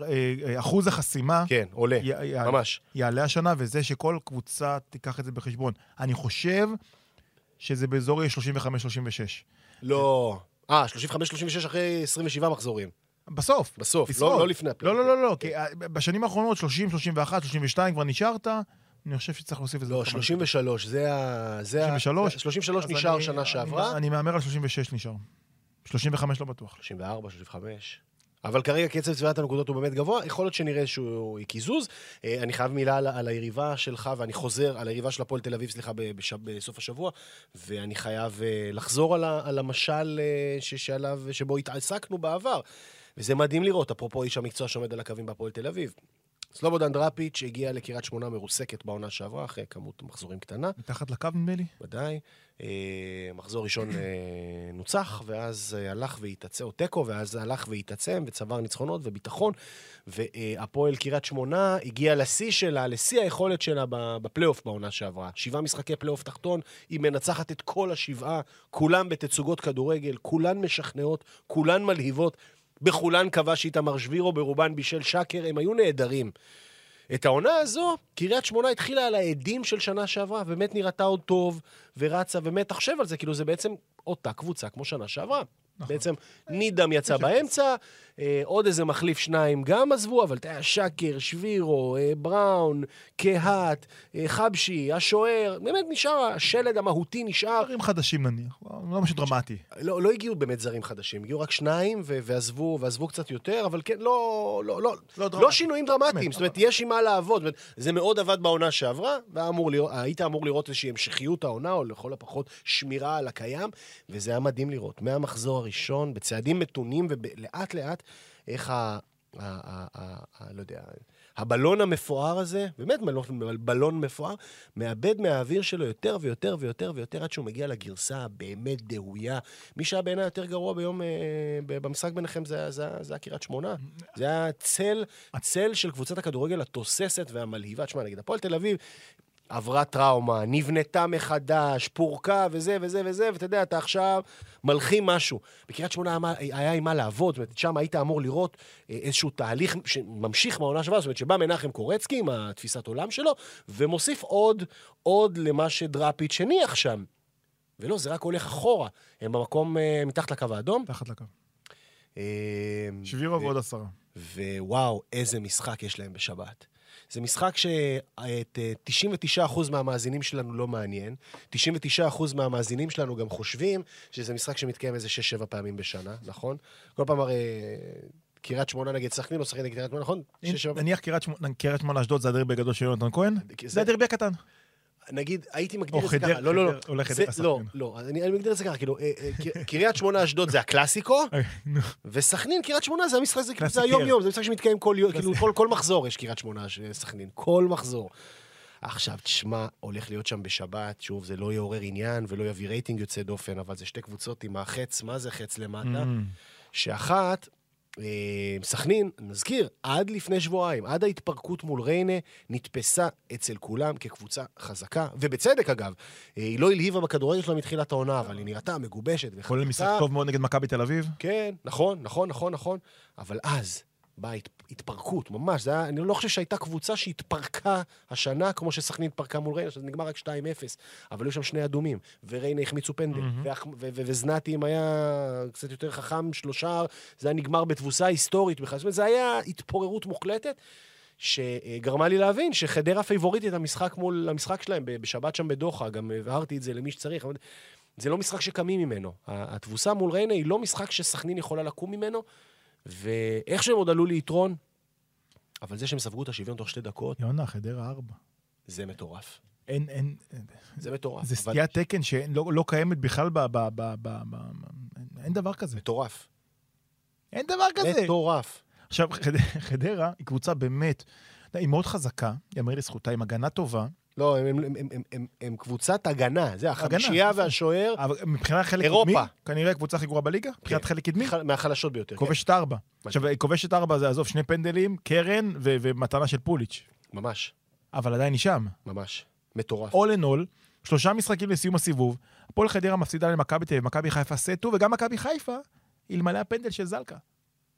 אה, אחוז החסימה כן, עולה, י- י- ממש. יעלה השנה, וזה שכל קבוצה תיקח את זה בחשבון. אני חושב שזה באזור יהיה 35-36. לא... אה, 35-36 אחרי 27 מחזורים. בסוף. בסוף. לא, לא לפני לא, הפלייאוף. לא, לא, לא, כי אה, בשנים האחרונות 30, 31, 32 כבר נשארת, אני חושב שצריך להוסיף את זה. לא, עוד כמה 33, זה ה... זה ה- 33? 33 אז נשאר שנה שעברה. אני מהמר על 36 נשאר. 35 לא בטוח. 34, 35. אבל כרגע קצב צביעת הנקודות הוא באמת גבוה, יכול להיות שנראה איזשהו קיזוז. אה, אני חייב מילה על, על היריבה שלך, ואני חוזר, על היריבה של הפועל תל אביב, סליחה, ב- בש, בסוף השבוע, ואני חייב אה, לחזור על, ה, על המשל אה, ש, שעליו, שבו התעסקנו בעבר. וזה מדהים לראות, אפרופו איש המקצוע שעומד על הקווים בהפועל תל אביב. סלובודן דראפיץ' הגיע לקריית שמונה מרוסקת בעונה שעברה, אחרי כמות מחזורים קטנה. מתחת לקו נדמה לי. ודאי. אה, מחזור ראשון אה, נוצח, ואז אה, הלך והתעצם, או תיקו, ואז הלך והתעצם, וצבר ניצחונות וביטחון. והפועל קריית שמונה הגיעה לשיא שלה, לשיא היכולת שלה בפלייאוף בעונה שעברה. שבעה משחקי פלייאוף תחתון, היא מנצחת את כל השבעה, כולם בתצוגות כדורגל, כולן משכנעות, כולן מלהיבות. בכולן כבש איתמר שבירו, ברובן בישל שקר, הם היו נהדרים. את העונה הזו, קריית שמונה התחילה על העדים של שנה שעברה, באמת נראתה עוד טוב, ורצה, באמת, תחשב על זה, כאילו זה בעצם אותה קבוצה כמו שנה שעברה. נכון. בעצם נידם יצא באמצע, אה, עוד איזה מחליף שניים גם עזבו, אבל אתה יודע, שקר, שבירו, אה, בראון, קהת, אה, חבשי, השוער, באמת נשאר, השלד המהותי נשאר. דברים חדשים נניח, לא משהו דרמטי. לא, לא הגיעו באמת זרים חדשים, הגיעו רק שניים ו- ועזבו, ועזבו קצת יותר, אבל כן, לא, לא, לא, לא לא, דרמטי. שינויים דרמטיים. זאת אומרת, יש עם מה לעבוד. אומרת, זה מאוד עבד בעונה שעברה, ואמור לראות, היית אמור לראות איזושהי המשכיות העונה, או לכל הפחות שמירה על הקיים, וזה היה מדהים לראות. מהמחזור הראשון, בצעדים מתונים ולאט לאט, איך ה... ה- ה- ה- ה- לא יודע, הבלון המפואר הזה, באמת בלון, מפואר, מאבד מהאוויר שלו יותר ויותר ויותר ויותר עד שהוא מגיע לגרסה הבאמת דהויה. מי שהיה בעיניי יותר גרוע ביום, אה, במשחק ביניכם זה היה קריית שמונה. זה היה צל, הצל של קבוצת הכדורגל התוססת והמלהיבה. תשמע, נגיד, הפועל תל אביב, עברה טראומה, נבנתה מחדש, פורקה וזה וזה וזה, ואתה יודע, אתה עכשיו מלחים משהו. בקריית שמונה היה עם מה לעבוד, זאת אומרת, שם היית אמור לראות אה, איזשהו תהליך שממשיך מהעונה שעברה, זאת אומרת, שבא מנחם קורצקי עם התפיסת עולם שלו, ומוסיף עוד, עוד למה שדראפיץ' הניח שם. ולא, זה רק הולך אחורה. הם במקום אה, מתחת לקו האדום. תחת לקו. אה, שבירו ו- ועוד עשרה. ווואו, איזה משחק יש להם בשבת. זה משחק שאת אה, 99% מהמאזינים שלנו לא מעניין. 99% מהמאזינים שלנו גם חושבים שזה משחק שמתקיים איזה 6-7 פעמים בשנה, נכון? כל פעם הרי קריית שמונה נגד סכנין או סכנין נגד קריית שמונה, נכון? אם- 6-7 פעמים. נניח קריית שמונה- אשדוד זה הדרבי הגדול של יונתן כהן, זה הדרבי הקטן. נגיד, הייתי מגדיר או את זה ככה. לא, לא, לא. זה- חדרה לא, סכנין. לא, אני אני מגדיר את זה ככה, כאילו, אה, אה, קריית שמונה אשדוד זה הקלאסיקו, אה, נו. וסכנין, קריית שמונה, זה המשחק, זה, כאילו. היום-יום, זה משחק שמתקיים כל יום, כאילו, כל, מחזור יש קריית שמונה, ש- סכנין, כל מחזור. עכשיו, תשמע, הולך להיות שם בשבת, שוב, זה לא יעורר עניין ולא יביא רייטינג יוצא דופן, אבל זה שתי קבוצות עם החץ, מה זה חץ למטה? Mm. שאחת, אה, סכנין, נזכיר, עד לפני שבועיים, עד ההתפרקות מול ריינה, נתפסה אצל כולם כקבוצה חזקה, ובצדק אגב. אה, היא לא הלהיבה בכדורגל שלה מתחילת העונה, אבל היא נראתה מגובשת כולל משחק טוב מאוד נגד מכבי תל אביב. כן, נכון, נכון, נכון, נכון. אבל אז באה הת- התפרקות, ממש. זה היה, אני לא חושב שהייתה קבוצה שהתפרקה השנה כמו שסכנין התפרקה מול ריינה, שזה נגמר רק 2-0. אבל היו שם שני אדומים, וריינה החמיצו פנדל, ו- וזנתי, אם היה קצת יותר חכם, שלושה, זה היה נגמר בתבוסה היסטורית בכלל. זאת אומרת, זה היה התפוררות מוחלטת. שגרמה לי להבין שחדרה פייבוריטית המשחק מול המשחק שלהם בשבת שם בדוחה, גם הבהרתי את זה למי שצריך, אבל זה לא משחק שקמים ממנו. התבוסה מול ריינה היא לא משחק שסכנין יכולה לקום ממנו, ואיך שהם עוד עלו ליתרון, אבל זה שהם ספגו את השוויון תוך שתי דקות, יונה, חדרה ארבע. זה מטורף. אין, אין, זה מטורף. זה אבל- סטיית תקן שלא לא קיימת בכלל ב... ב, ב, ב, ב אין דבר כזה. מטורף. אין דבר כזה. מטורף. עכשיו, חד- חדרה היא קבוצה באמת, היא מאוד חזקה, יאמר לזכותה, עם הגנה טובה, לא, הם, הם, הם, הם, הם, הם קבוצת הגנה. זה החמישייה הגנה. והשוער אבל מבחינת חלק אירופה. קדמי, כנראה הקבוצה הכי גרועה בליגה, מבחינת חלק קדמי, מהחלשות ביותר. כן, כובשת ארבע. עכשיו, כובשת ארבע זה, עזוב, שני פנדלים, קרן ו- ומתנה של פוליץ', ממש, אבל עדיין היא שם. ממש. מטורף. all in all, שלושה משחקים לסיום הסיבוב, הפועל חדרה מפסידה למכבי תל אביב, מכבי חיפה סטו, וגם מכבי חיפה, אלמלא הפנדל של זלקה.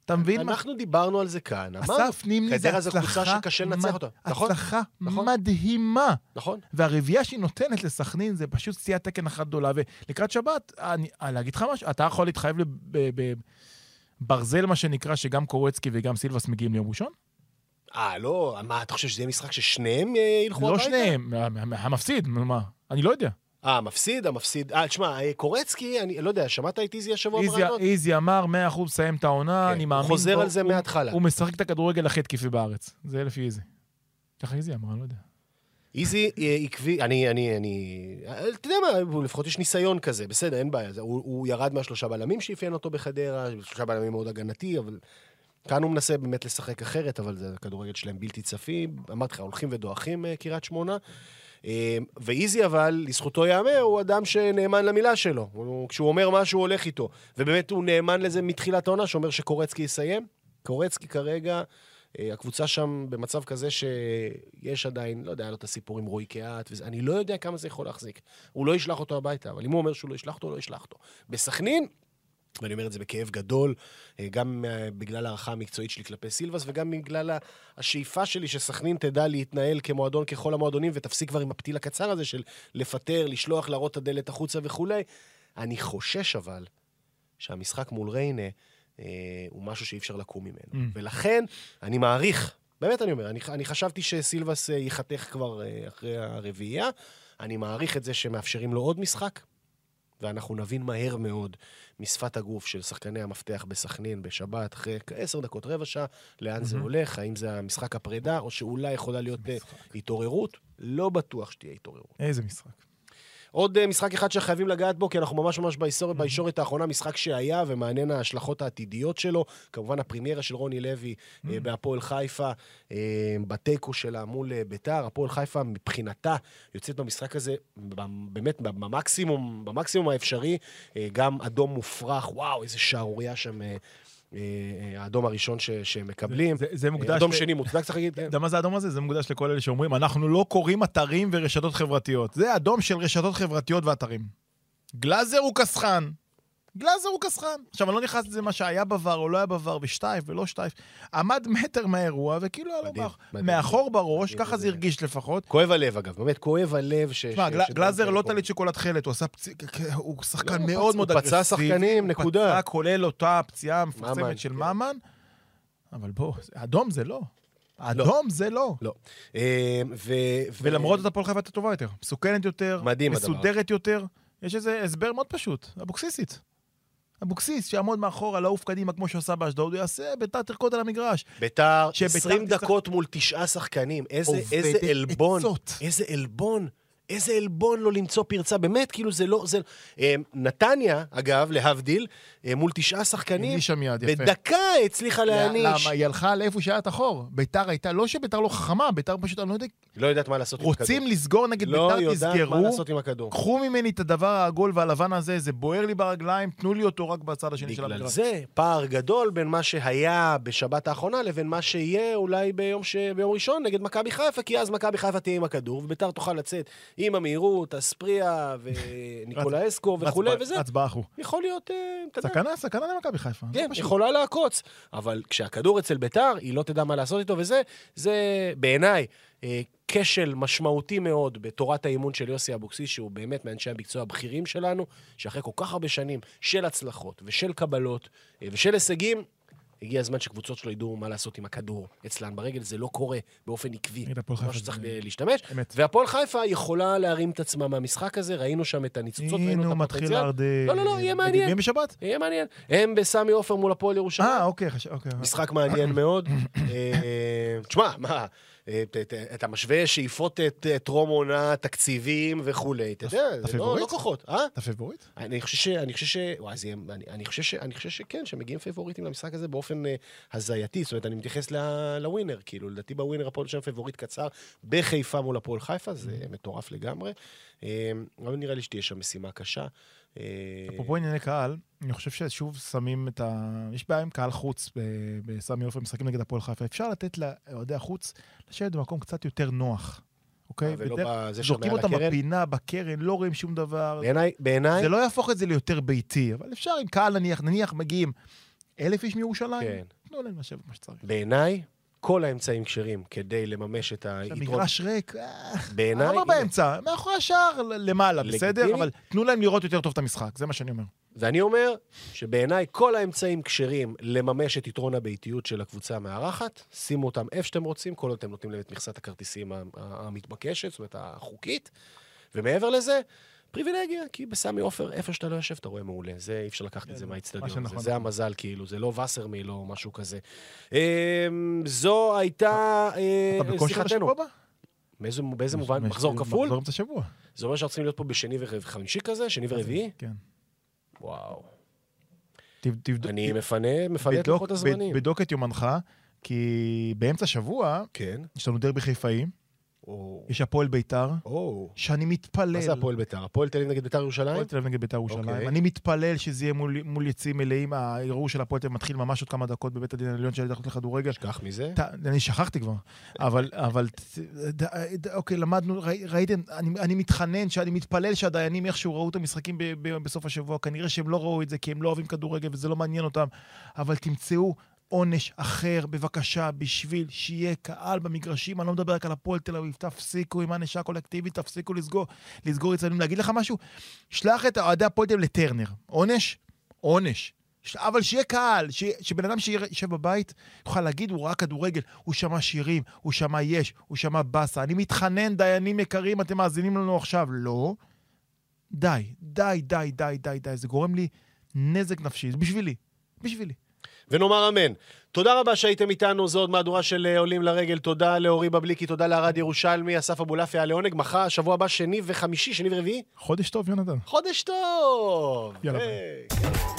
אתה מבין מה? אנחנו דיברנו על זה כאן. אמרנו, אסף נימני זה הצלחה, שקשה לנצח אותה. נכון? הצלחה נכון. מדהימה. נכון. והרביעייה שהיא נותנת לסכנין זה פשוט סטיית תקן אחת גדולה. ולקראת שבת, אני, להגיד לך משהו, אתה יכול להתחייב בברזל, מה שנקרא, שגם קורצקי וגם סילבס מגיעים ליום ראשון? אה, לא, מה, אתה חושב שזה יהיה משחק ששניהם אה, ילכו לא הביתה? שניהם, המפסיד, מה? אני לא יודע. אה, המפסיד, המפסיד. אה, תשמע, אה, קורצקי, אני לא יודע, שמעת את איזי השבוע ברעיונות? איזי אמר, 100% מסיים את העונה, כן, אני הוא מאמין חוזר בו. על זה הוא- מההתחלה. הוא משחק את הכדורגל הכי התקפי בארץ. זה לפי איזי. ככה איזי אמר, אני לא יודע. איזי אה, עקבי, אני, אני, אני... אה, אתה יודע מה, הוא לפחות יש ניסיון כזה, בסדר, אין בעיה. הוא, הוא ירד מהשלושה בלמים שאפיין אותו בחדרה, שלושה בלמים מאוד הגנתי, אבל... כאן הוא מנסה באמת לשחק אחרת, אבל זה הכדורגל שלהם בלתי צפי. אמרתי לך, הולכים ודועכים קריית שמונה. אה, ואיזי אבל, לזכותו ייאמר, הוא אדם שנאמן למילה שלו. הוא, כשהוא אומר משהו, הוא הולך איתו. ובאמת הוא נאמן לזה מתחילת העונה, שאומר שקורצקי יסיים. קורצקי כרגע, אה, הקבוצה שם במצב כזה שיש עדיין, לא יודע, היה לו את הסיפור עם רועי קהת, אני לא יודע כמה זה יכול להחזיק. הוא לא ישלח אותו הביתה, אבל אם הוא אומר שהוא לא ישלח אותו, הוא לא ישלח אותו. בסכנין, ואני אומר את זה בכאב גדול, אה, גם אה, בגלל הערכה המקצועית שלי כלפי סילבס, וגם בגלל השאיפה שלי שסכנין תדע להתנהל כמועדון ככל המועדונים, ותפסיק כבר עם הפתיל הקצר הזה של לפטר, לשלוח, להראות את הדלת החוצה וכולי. אני חושש אבל שהמשחק מול ריינה אה, הוא משהו שאי אפשר לקום ממנו. Mm. ולכן, אני מעריך, באמת אני אומר, אני, אני חשבתי שסילבס אה, ייחתך כבר אה, אחרי הרביעייה, אני מעריך את זה שמאפשרים לו עוד משחק, ואנחנו נבין מהר מאוד משפת הגוף של שחקני המפתח בסכנין בשבת, אחרי עשר דקות, רבע שעה, לאן זה. הולך, האם זה המשחק הפרידה, או שאולי יכולה להיות אה, התעוררות. לא בטוח שתהיה התעוררות. איזה משחק. עוד אה, משחק אחד שחייבים לגעת בו, כי אנחנו ממש ממש בישורת, בישורת האחרונה, משחק שהיה, ומעניין ההשלכות העתידיות שלו. כמובן, הפרימיירה של רוני לוי אה, בהפועל חיפה, אה, בתיקו שלה מול ביתר. הפועל חיפה, מבחינתה, יוצאת במשחק הזה, באמת, במקסימום, במקסימום האפשרי, גם אדום מופרך, וואו, איזה שערורייה שם. אה, אה, האדום הראשון ש- שהם מקבלים. זה- זה מוקדש... אדום ל- שני מוצדק, צריך להגיד. אתה כן. יודע מה זה האדום הזה? זה מוקדש לכל אלה שאומרים, אנחנו לא קוראים אתרים ורשתות חברתיות. זה אדום של רשתות חברתיות ואתרים. גלאזר הוא קסחן. גלאזר הוא קסחן. עכשיו, אני לא נכנס לזה מה שהיה בVAR או לא היה בVAR, ושטייף ולא שטייף. עמד מטר מהאירוע, וכאילו היה לו. מאחור בראש, ככה זה הרגיש לפחות. כואב הלב, אגב, באמת, כואב הלב ש... תשמע, גלאזר לא קורים. טלית שוקולד תכלת, הוא עשה פציעה, הוא שחקן לא, הוא מאוד מאוד הוא פצע אגרסיבי. שחקנים, הוא נקודה. פצע, כולל אותה פציעה המפורסמת של כן. ממן. אבל בוא, אדום זה לא. אדום זה לא. לא. אה, ו... ולמרות זאת הפועל חיפה הייתה טובה יותר. מסוכנת יותר, מדהים מסודרת יותר. יש איזה הסבר מאוד פשוט, אבוקסיסית. אבוקסיס, שיעמוד מאחורה, לעוף קדימה כמו שעשה באשדוד, הוא יעשה, ביתר תרקוד על המגרש. ביתר, שביתר 20 תצטרך- דקות מול תשעה שחקנים. איזה, עלבון. איזה עלבון. איזה עלבון לא למצוא פרצה. באמת, כאילו, זה לא... זה... אה, נתניה, אגב, להבדיל, אה, מול תשעה שחקנים, יפה. בדקה הצליחה להעניש. למה? היא הלכה לאיפה שהיה את החור. ביתר הייתה, לא שביתר לא חכמה, ביתר פשוט, אני לא יודע, לא יודעת מה לעשות עם הכדור. רוצים לסגור נגד לא ביתר, יודעת מה תסגרו. לעשות עם הכדור. קחו ממני את הדבר העגול והלבן הזה, זה בוער לי ברגליים, תנו לי אותו רק בצד השני של בגלל המגרש. זה פער גדול בין מה שהיה בשבת האחרונה לבין מה שיהיה אולי ביום, ש... ביום ראשון נגד מכבי חיפה, כי אז מכבי חיפה תהיה עם הכדור, וביתר תוכל לצאת עם המהירות, אספריה וניקולאסקו וכולי וזה. הצבעה אחו. יכול להיות, אה, אתה יודע, סכנה, סכנה למכבי חיפה. כן. יכולה לעקוץ. אבל כשהכדור אצל ביתר, היא לא תדע מה לעשות איתו, וזה, זה בעיניי אה, כשל משמעותי מאוד בתורת האימון של יוסי אבוקסיס, שהוא באמת מאנשי המקצוע הבכירים שלנו, שאחרי כל כך הרבה שנים של הצלחות ושל קבלות אה, ושל הישגים, הגיע הזמן שקבוצות שלו ידעו מה לעשות עם הכדור אצלן ברגל, זה לא קורה באופן עקבי. הנה, מה שצריך זה- להשתמש. אמת. והפועל חיפה יכולה להרים את עצמה מהמשחק הזה, ראינו שם את הניצוצות, ראינו הנה את הוא מתחיל הפוטנציאל. להרדם. לא, לא, לא, יהיה מעניין. מי בשבת? יהיה מעניין. הם בסמי עופר מול הפועל ירושלים. אה, אוקיי, חשב- אוקיי. משחק מעניין מאוד. אה, תשמע, מה, אתה משווה שאיפות טרום עונה, תקציבים וכולי. אתה יודע, זה לא? לא כוחות. אה? אתה פייבוריט? אני חושב ש... אני חושב ש... וואי, זה יהיה... אני- חושב שכן, שמגיעים פייבוריטים למשחק הזה באופן אה, הזייתי. זאת אומרת, אני מתייחס לווינר. כאילו, לדעתי בווינר הפועל שם פייבוריט קצר בחיפה מול הפועל חיפה, זה Mm-hmm. מטורף לגמרי. אה, אבל נראה לי שתהיה שם משימה קשה. אה, אפרופו ענייני קהל, אני חושב ששוב שמים את ה... יש בעיה עם קהל חוץ בסמי עופר, משחקים נגד הפועל חיפה. אפשר לתת לאוהדי החוץ לשבת במקום קצת יותר נוח, אוקיי? בזה זורקים אותם. בפינה, בקרן, לא רואים שום דבר. בעיניי, בעיניי, זה לא יהפוך את זה ליותר ביתי, אבל אפשר עם קהל נניח, נניח מגיעים אלף איש מירושלים, כן. תנו להם לשבת כמו שצריך. בעיניי, כל האמצעים כשרים כדי לממש את היתרון. המגרש ריק, אה, בעיניי, למה באמצע? מאחורי השער למעלה, בסדר? אבל תנו להם לראות יותר טוב את המשחק, זה מה שאני אומר. ואני אומר שבעיניי כל האמצעים כשרים לממש את יתרון הביתיות של הקבוצה המארחת, שימו אותם איפה שאתם רוצים, כל עוד אתם נותנים להם את מכסת הכרטיסים המתבקשת, זאת אומרת, החוקית. ומעבר לזה, פריבילגיה, כי בסמי עופר, איפה שאתה לא יושב, אתה רואה מעולה. זה, אי אפשר לקחת את זה כן, מה מהאיצטדיון. זה, זה. המזל, כאילו, זה לא וסרמיל או משהו כזה. אמ, זו הייתה אה, שיחתנו. הבא? באיזה, מובן? מחזור כפול? מחזור אמצע שבוע. זה אומר שאנחנו צריכים להיות פה בשני וחמישי כזה? שני ורביעי? כן. וואו. תב- תבדוק- אני מפנה, מפנה את לוחות הזמנים. בדוק את יומנך, כי באמצע שבוע כן. יש לנו דרבי חיפאי, או... יש הפועל ביתר, או... שאני מתפלל... מה זה הפועל ביתר? הפועל תל אביב נגד ביתר ירושלים? הפועל תל אביב נגד ביתר ירושלים. אוקיי. אני מתפלל שזה יהיה מול- מול יציאים מלאים. הערעור של הפועל תל אביב מתחיל ממש עוד כמה דקות בבית הדין העליון של ההתאחדות לכדורגל. שכח מזה. ת- אני שכחתי כבר, אבל, אבל, ד- ד- אוקיי, למדנו, ראי- ראיתם, אני, אני מתחנן, שאני מתפלל שהדיינים איכשהו ראו את המשחקים ב, ב, בסוף השבוע, כנראה שהם לא ראו את זה, כי הם לא אוהבים כדורגל וזה לא מעניין אותם, אבל תמצאו עונש אחר, בבקשה, בשביל שיהיה קהל במגרשים, אני לא מדבר רק על הפועל תל אביב, תפסיקו עם הענישה הקולקטיבית, תפסיקו לסגור, לסגור יצרים. להגיד לך משהו? שלח את אוהדי הפועל תל אביב לטרנר. עונש? עונש. אבל שיהיה קהל, ש... שבן אדם שישב בבית יוכל להגיד, הוא ראה כדורגל, הוא שמע שירים, הוא שמע יש, הוא שמע באסה. אני מתחנן, דיינים יקרים, אתם מאזינים לנו עכשיו. לא. די, די, די, די, די, די. זה גורם לי נזק נפשי. זה בשבילי. בשבילי. ונאמר אמן. תודה רבה שהייתם איתנו, זו עוד מהדורה של אה, עולים לרגל. תודה לאורי בבליקי, תודה לערד ירושלמי, אסף אבולעפיה, לעונג. מחר, שבוע הבא, שני וחמישי, שני ורביעי. חודש טוב, יונתן. חודש טוב! יאללה, היי.